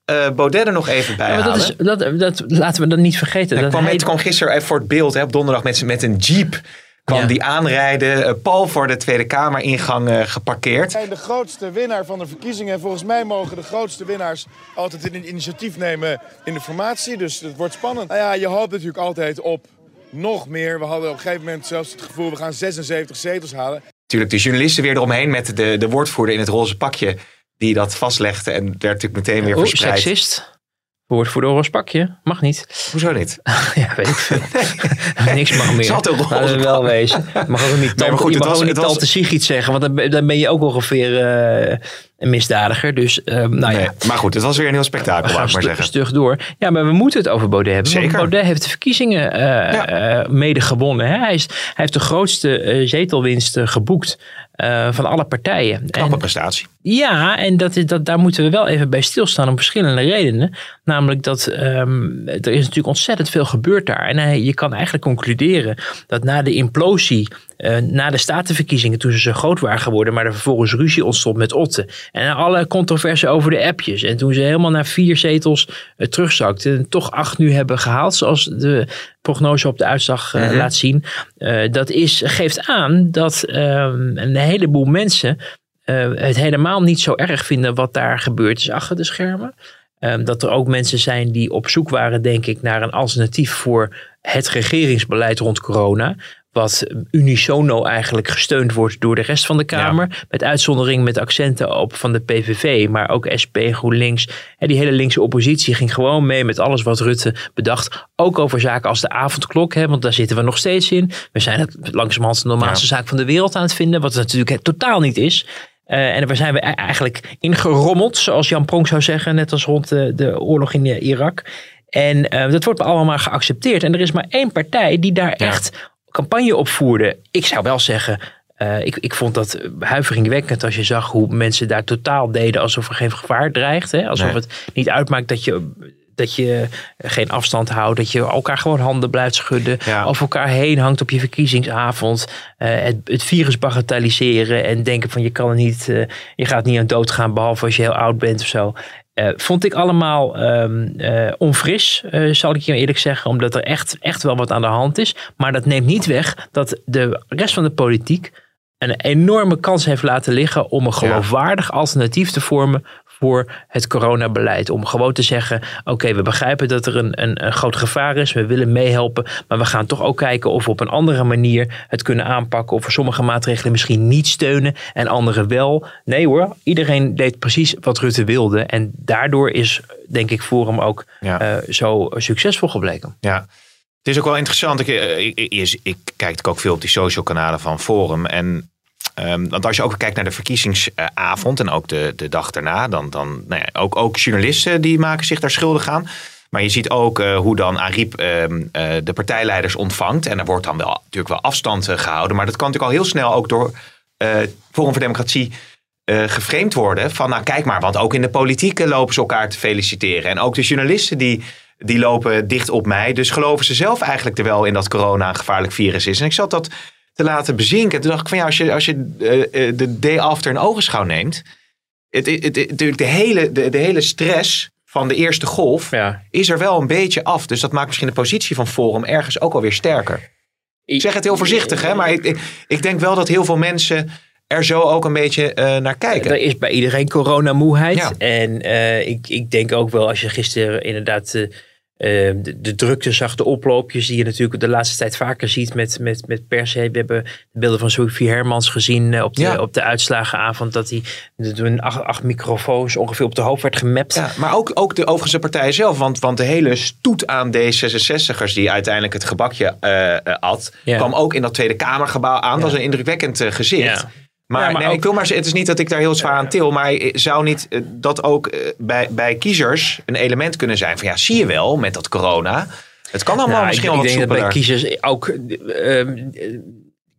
eh Baudet er nog even bij Ja, dat, is, dat, dat laten we dan niet vergeten. Hij dat kwam, hij- het kwam gisteren voor het beeld hè, op donderdag met, met een jeep. Kwam Ja. die aanrijden, eh, pal voor de Tweede Kamer-ingang eh, geparkeerd. zijn de grootste winnaar van de verkiezingen. En volgens mij mogen de grootste winnaars altijd een initiatief nemen in de formatie. Dus het wordt spannend. Nou ja, je hoopt natuurlijk altijd op nog meer. We hadden op een gegeven moment zelfs het gevoel, we gaan 76 zetels halen. Natuurlijk de journalisten weer eromheen met de, de woordvoerder in het roze pakje. Die dat vastlegde en werd natuurlijk meteen weer Oeh, verspreid. seksist. Woord voor de oorlogs pakje. Mag niet. Hoezo niet? ja, weet ik veel. Niks mag meer. Roze Laten we wel wezen. Mag ook niet tante, maar goed, je mag was- ook niet was- tante Sigrid zeggen. Want dan, ben- dan ben je ook ongeveer eh, een misdadiger. Dus nou Nee, ja. maar goed, het was weer een heel spektakel, laat ik maar zeggen. stug door. Ja, maar we moeten het over Baudet hebben. Zeker. Want Baudet heeft de verkiezingen eh, mede gewonnen. Hè? Hij, is, hij heeft de grootste zetelwinst geboekt eh, van alle partijen. Knappe En- prestatie. ja, en dat, is- dat, daar moeten we wel even bij stilstaan om verschillende redenen. Namelijk dat ehm, er is natuurlijk ontzettend veel gebeurd daar. En hij, je kan eigenlijk concluderen dat na de implosie, eh, na de statenverkiezingen, toen ze zo groot waren geworden, maar er vervolgens ruzie ontstond met Otte. En alle controverse over de appjes. En toen ze helemaal naar vier zetels eh, terugzakten en toch acht nu hebben gehaald, zoals de prognose op de uitslag eh, Mhm. laat zien. Dat is, geeft aan dat een heleboel mensen het helemaal niet zo erg vinden wat daar gebeurd is achter de schermen. Dat er ook mensen zijn die op zoek waren, denk ik, naar een alternatief voor het regeringsbeleid rond corona. Wat unisono eigenlijk gesteund wordt door de rest van de Kamer. Met uitzondering met accenten op van de PVV, maar ook SP, GroenLinks. En die hele linkse oppositie ging gewoon mee met alles wat Rutte bedacht. Ook over zaken als de avondklok, hè, want daar zitten we nog steeds in. We zijn het langzamerhand de normaalste zaak van de wereld aan het vinden. Wat het natuurlijk totaal niet is. Uh, en daar zijn we e- eigenlijk ingerommeld, zoals Jan Pronk zou zeggen, net als rond de, de oorlog in Irak. En uh, dat wordt allemaal maar geaccepteerd. En er is maar één partij die daar echt campagne op voerde. Ik zou wel zeggen, uh, ik, ik vond dat huiveringwekkend als je zag hoe mensen daar totaal deden alsof er geen gevaar dreigt. Hè? Alsof het niet uitmaakt dat je dat je geen afstand houdt. Dat je elkaar gewoon handen blijft schudden. Ja. Over elkaar heen hangt op je verkiezingsavond. Uh, het, het, virus bagatelliseren. En denken van je kan er niet. Uh, je gaat niet aan dood gaan. Behalve als je heel oud bent of zo. Uh, vond ik allemaal um, onfris, zal ik je eerlijk zeggen. Omdat er echt, echt wel wat aan de hand is. Maar dat neemt niet weg dat de rest van de politiek een enorme kans heeft laten liggen om een geloofwaardig alternatief te vormen voor het coronabeleid. Om gewoon te zeggen: oké, we begrijpen dat er een, een, een, groot gevaar is. We willen meehelpen. Maar we gaan toch ook kijken of we op een andere manier het kunnen aanpakken. Of we sommige maatregelen misschien niet steunen en andere wel. Nee hoor, iedereen deed precies wat Rutte wilde. En daardoor is, denk ik, Forum ook ja. uh, zo succesvol gebleken. Ja. Het is ook wel interessant. Ik, ik, ik, ik kijk ook veel op die social kanalen van Forum. En Um, want als je ook kijkt naar de verkiezingsavond en ook de, de dag daarna, dan, dan nou ja, ook, ook journalisten die maken zich daar schuldig aan. Maar je ziet ook uh, hoe dan Ariep uh, uh, de partijleiders ontvangt. En er wordt dan wel natuurlijk wel afstand gehouden. Maar dat kan natuurlijk al heel snel ook door Forum voor Democratie geframed worden. Van nou kijk maar, want ook in de politiek lopen ze elkaar te feliciteren. En ook de journalisten die, die lopen dicht op mij. Dus geloven ze zelf eigenlijk er wel in dat corona een gevaarlijk virus is. En ik zat dat te laten bezinken. Toen dacht ik van ja, als je, als je uh, de day after een ogenschouw neemt. Het, het, het, de, hele, de, de hele stress van de eerste golf ja. is er wel een beetje af. Dus dat maakt misschien de positie van Forum ergens ook alweer sterker. Ik zeg het heel voorzichtig, hè, maar ik, ik, ik denk wel dat heel veel mensen er zo ook een beetje uh, naar kijken. Er is bij iedereen coronamoeheid. Ja. En uh, ik, ik denk ook wel als je gisteren inderdaad... Uh, Ehm, de, de drukte zag, de oploopjes die je natuurlijk de laatste tijd vaker ziet met, met, met per se. We hebben de beelden van Sophie Hermans gezien eh, op de, ja. op de uitslagenavond. Dat hij door acht, acht microfoons ongeveer op de hoofd werd gemapt. Ja, maar ook, ook de overigens partij zelf. Want, want de hele stoet aan D66'ers die uiteindelijk het gebakje uh, at. Ja. kwam ook in dat Tweede Kamergebouw aan. Dat was een indrukwekkend gezicht. Maar, ja, maar nee, ook, ik wil maar, het is niet dat ik daar heel zwaar aan til. Maar zou niet eh, dat ook eh, bij, bij kiezers een element kunnen zijn van ja, zie je wel met dat corona. Het kan allemaal nou, misschien wel ik denk dat bij kiezers ook. Uh,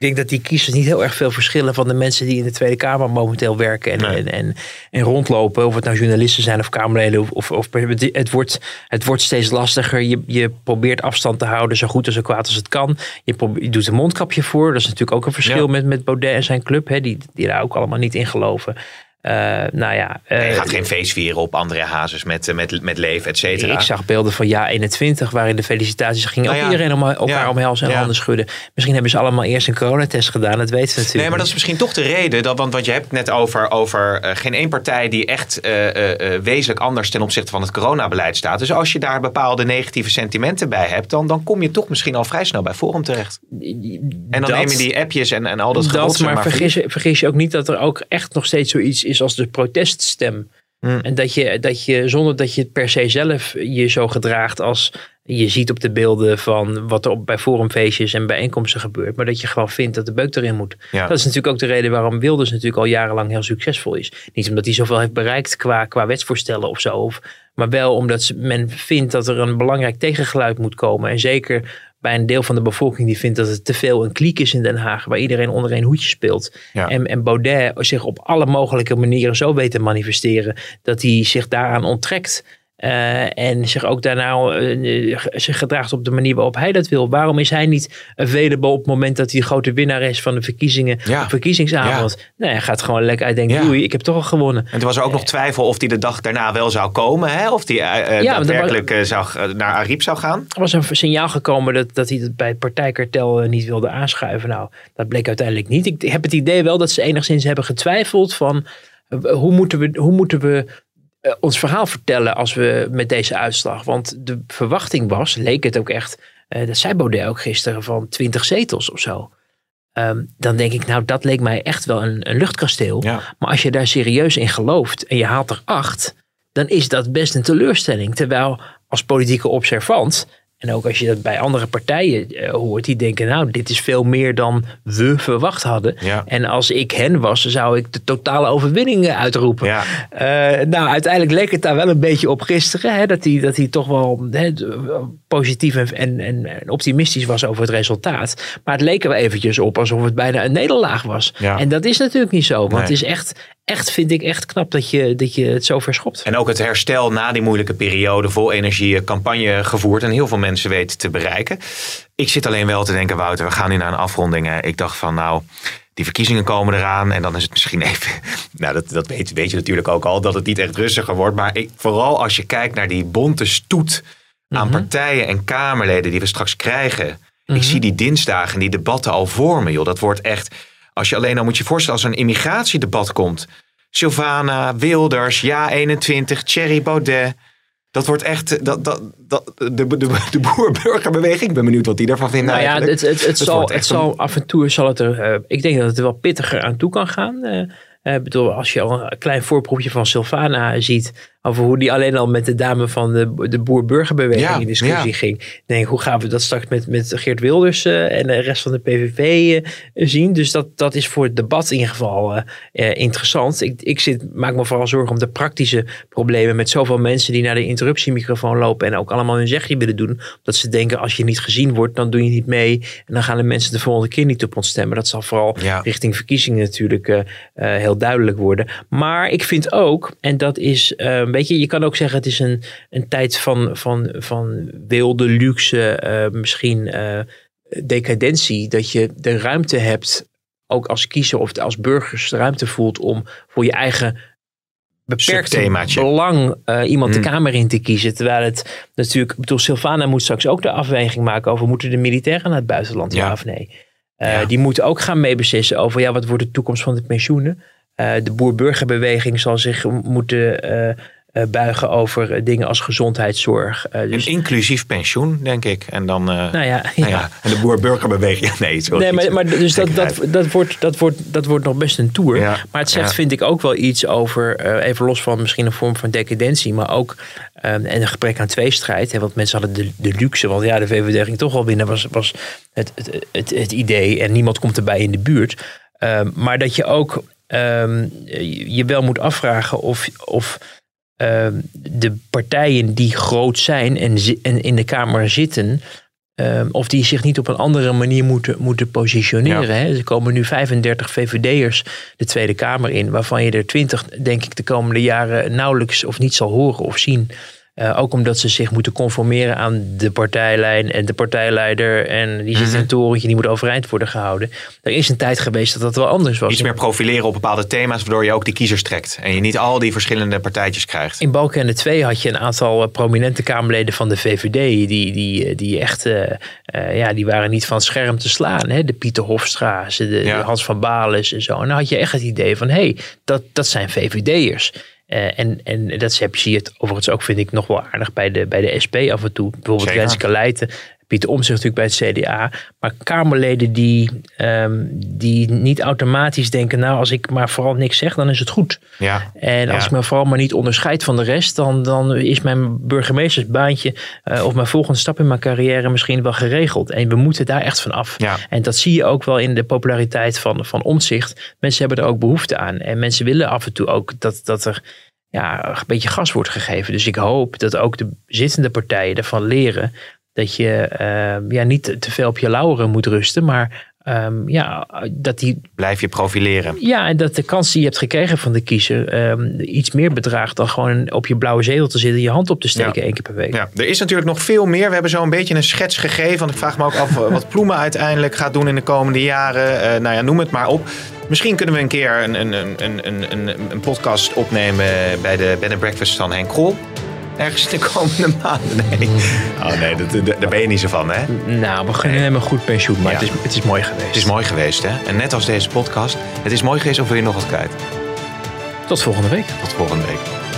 ik denk dat die kiezers niet heel erg veel verschillen van de mensen die in de Tweede Kamer momenteel werken en, nee. en, en, en, rondlopen. Of het nou journalisten zijn of Kamerleden. Of, of, het, wordt, het wordt steeds lastiger. Je, je probeert afstand te houden zo goed en zo kwaad als het kan. Je, probeert, je doet een mondkapje voor. Dat is natuurlijk ook een verschil ja. met, met Baudet en zijn club. Hè, die, die daar ook allemaal niet in geloven. Uh, nou ja, uh, nee, gaat geen feest vieren op Andrea Hazes met, met, met leven, et cetera. Ik zag beelden van ja 21, waarin de felicitaties gingen nou ja, ook iedereen om elkaar ja, omhelzen en ja. handen schudden. Misschien hebben ze allemaal eerst een coronatest gedaan, dat weten we natuurlijk. Nee, maar dat is misschien toch de reden, dat, want, want je hebt het net over, over uh, geen één partij die echt wezenlijk anders ten opzichte van het coronabeleid staat. Dus als je daar bepaalde negatieve sentimenten bij hebt, dan, dan kom je toch misschien al vrij snel bij Forum terecht. En dan dat, neem je die appjes en, en al dat, dat Maar, maar vergis, vergis je ook niet dat er ook echt nog steeds zoiets is als de proteststem. Hmm. En dat je, dat je, zonder dat je het per se zelf je zo gedraagt als je ziet op de beelden van wat er op, bij forumfeestjes en bijeenkomsten gebeurt. Maar dat je gewoon vindt dat de beuk erin moet. Ja. Dat is natuurlijk ook de reden waarom Wilders natuurlijk al jarenlang heel succesvol is. Niet omdat hij zoveel heeft bereikt qua, qua wetsvoorstellen of zo. Of, maar wel omdat men vindt dat er een belangrijk tegengeluid moet komen. En zeker bij een deel van de bevolking die vindt dat het te veel een kliek is in Den Haag, waar iedereen onder één hoedje speelt. Ja. En, en Baudet zich op alle mogelijke manieren zo weet te manifesteren dat hij zich daaraan onttrekt. Uh, en zich ook daarna uh, zich gedraagt op de manier waarop hij dat wil. Waarom is hij niet available op het moment dat hij de grote winnaar is van de verkiezingen, Ja. verkiezingsavond? Ja. Nee, hij gaat gewoon lekker uitdenken, Ja. doei, ik heb toch al gewonnen. En toen was er ook nog twijfel of hij de dag daarna wel zou komen. Hè? Of hij uh, daadwerkelijk eh, zou, eh, naar Ariep zou gaan. Er was een signaal gekomen dat, dat hij het bij het partijkartel eh, niet wilde aanschuiven. Nou, dat bleek uiteindelijk niet. Ik heb het idee wel dat ze enigszins hebben getwijfeld van eh, hoe moeten we, hoe moeten we eh, ons verhaal vertellen als we met deze uitslag. Want de verwachting was, leek het ook echt, eh, dat zei Baudet ook gisteren, van 20 zetels of zo. Ehm, dan denk ik, nou, dat leek mij echt wel een, een luchtkasteel. Ja. Maar als je daar serieus in gelooft en je haalt er acht, dan is dat best een teleurstelling. Terwijl als politieke observant, en ook als je dat bij andere partijen eh, hoort, die denken, nou, dit is veel meer dan we verwacht hadden. Ja. En als ik hen was, zou ik de totale overwinning eh, uitroepen. Ja. Eh, nou, uiteindelijk leek het daar wel een beetje op gisteren. Hè, dat, hij, dat hij toch wel hè, positief en, en, en optimistisch was over het resultaat. Maar het leek er wel eventjes op alsof het bijna een nederlaag was. Ja. En dat is natuurlijk niet zo. Want Nee. het is echt, echt, vind ik echt knap dat je, dat je het zo verschopt. En ook het herstel na die moeilijke periode, vol energie, eh, campagne gevoerd. En heel veel mensen weten te bereiken. Ik zit alleen wel te denken, Wouter, we gaan nu naar een afronding. hè. Ik dacht van, nou, die verkiezingen komen eraan. En dan is het misschien even. Nou, dat, dat weet, weet je natuurlijk ook al, dat het niet echt rustiger wordt. Maar ik, vooral als je kijkt naar die bonte stoet aan Mhm. partijen en Kamerleden die we straks krijgen. Ik zie die dinsdagen en die debatten al vormen, joh. Dat wordt echt. Als je alleen al moet je voorstellen, als er een immigratiedebat komt. Sylvana, Wilders, Ja 21, Thierry Baudet. Dat wordt echt. Dat, dat, dat, de, de, de boer-burgerbeweging. Ik ben benieuwd wat die daarvan vinden. Nou ja, eigenlijk. het, het, zal, het zal af en toe zal het er. eh, ik denk dat het er wel pittiger aan toe kan gaan. Ik bedoel, als je al een klein voorproefje van Sylvana ziet. Over hoe die alleen al met de dame van de, de boer-burgerbeweging Ja, in discussie ja. ging. denk hoe gaan we dat straks met, met Geert Wilders eh, en de rest van de PVV eh, zien? Dus dat, dat is voor het debat in ieder geval eh, interessant. Ik, ik zit, maak me vooral zorgen om de praktische problemen. met zoveel mensen die naar de interruptiemicrofoon lopen. en ook allemaal hun zegje willen doen. Dat ze denken, als je niet gezien wordt, dan doe je niet mee. En dan gaan de mensen de volgende keer niet op ons stemmen. Dat zal vooral Ja. richting verkiezingen natuurlijk heel duidelijk worden. Maar ik vind ook, en dat is, eh, weet je, je kan ook zeggen, het is een, een tijd van, van, van wilde luxe, eh, misschien eh, decadentie. Dat je de ruimte hebt, ook als kiezer of als burgers, de ruimte voelt om voor je eigen beperkte Subthemaatje. belang eh, iemand de Kamer in te kiezen. Terwijl het natuurlijk, ik bedoel, Sylvana moet straks ook de afweging maken over moeten de militairen naar het buitenland, ja, Ja. of nee. Ja. Die moeten ook gaan meebeslissen over ja, wat wordt de toekomst van de pensioenen. De boer-burgerbeweging zal zich moeten buigen over eh, dingen als gezondheidszorg. Eh, dus, inclusief pensioen, denk ik. En dan. eh, nou ja, nou ja. en de boer-burgerbeweging. Nee, sorry. Nee, maar, maar dus dat, dat, dat, wordt, dat, wordt, dat wordt nog best een tour. Ja, Maar het zegt, vind ik, ook wel iets over, eh, even los van misschien een vorm van decadentie, maar ook eh, en een gebrek aan tweestrijd. Hè, want mensen hadden de, de luxe, want ja, de VVD ging toch wel winnen, was, was het, het, het, het idee. En niemand komt erbij in de buurt. Eh, maar dat je ook ehm, je wel moet afvragen of. of ehm, de partijen die groot zijn en, in de Kamer zitten, ehm, of die zich niet op een andere manier moeten, moeten positioneren. Ja. Hè? Er komen nu 35 VVD'ers de Tweede Kamer in, waarvan je er 20, denk ik, de komende jaren nauwelijks of niet zal horen of zien. Eh, ook omdat ze zich moeten conformeren aan de partijlijn en de partijleider. En die zit in Mhm. een torentje, die moet overeind worden gehouden. Er is een tijd geweest dat dat wel anders was. Iets meer profileren op bepaalde thema's, waardoor je ook die kiezers trekt. En je niet al die verschillende partijtjes krijgt. In Balkenende 2 had je een aantal eh, prominente Kamerleden van de VVD. Die, die, eh, die echt, ja, die waren niet van scherm te slaan. Hè? De Pieter Hofstra's, de. Hans van Balen en zo. En dan had je echt het idee van, hé, hey, dat, dat zijn VVD'ers. Eh, en, en dat zie je het overigens ook, vind ik, nog wel aardig bij de, bij de SP af en toe. Bijvoorbeeld. Renske Leijten, Pieter Omtzigt natuurlijk bij het CDA. Maar Kamerleden die, ehm, die niet automatisch denken, nou, als ik maar vooral niks zeg, dan is het goed. Ja. En als Ja. ik me vooral maar niet onderscheid van de rest, dan, dan is mijn burgemeestersbaantje eh, of mijn volgende stap in mijn carrière misschien wel geregeld. En we moeten daar echt van af. Ja. En dat zie je ook wel in de populariteit van, van omzicht. Mensen hebben er ook behoefte aan. En mensen willen af en toe ook dat, dat er ja, een beetje gas wordt gegeven. Dus ik hoop dat ook de zittende partijen ervan leren dat je eh, ja, niet te veel op je lauweren moet rusten, maar ehm, ja, dat die... Blijf je profileren. Ja, en dat de kans die je hebt gekregen van de kiezer ehm, iets meer bedraagt dan gewoon op je blauwe zetel te zitten, je hand op te steken één keer per week. Ja, er is natuurlijk nog veel meer. We hebben zo een beetje een schets gegeven. Want ik vraag me ook af wat Ploemen uiteindelijk gaat doen in de komende jaren. Uh, nou ja, noem het maar op. Misschien kunnen we een keer een, een, een, een, een, een podcast opnemen bij de Bed Breakfast van Henk Krol ergens de komende maanden. Nee. Oh nee, dat, daar ben je niet zo van, hè? Nou, we gaan hem een goed pensioen, maar het, is, het is mooi geweest. Het is mooi geweest, hè? En net als deze podcast, het is mooi geweest of wil je nog wat kwijt? Tot volgende week. Tot volgende week.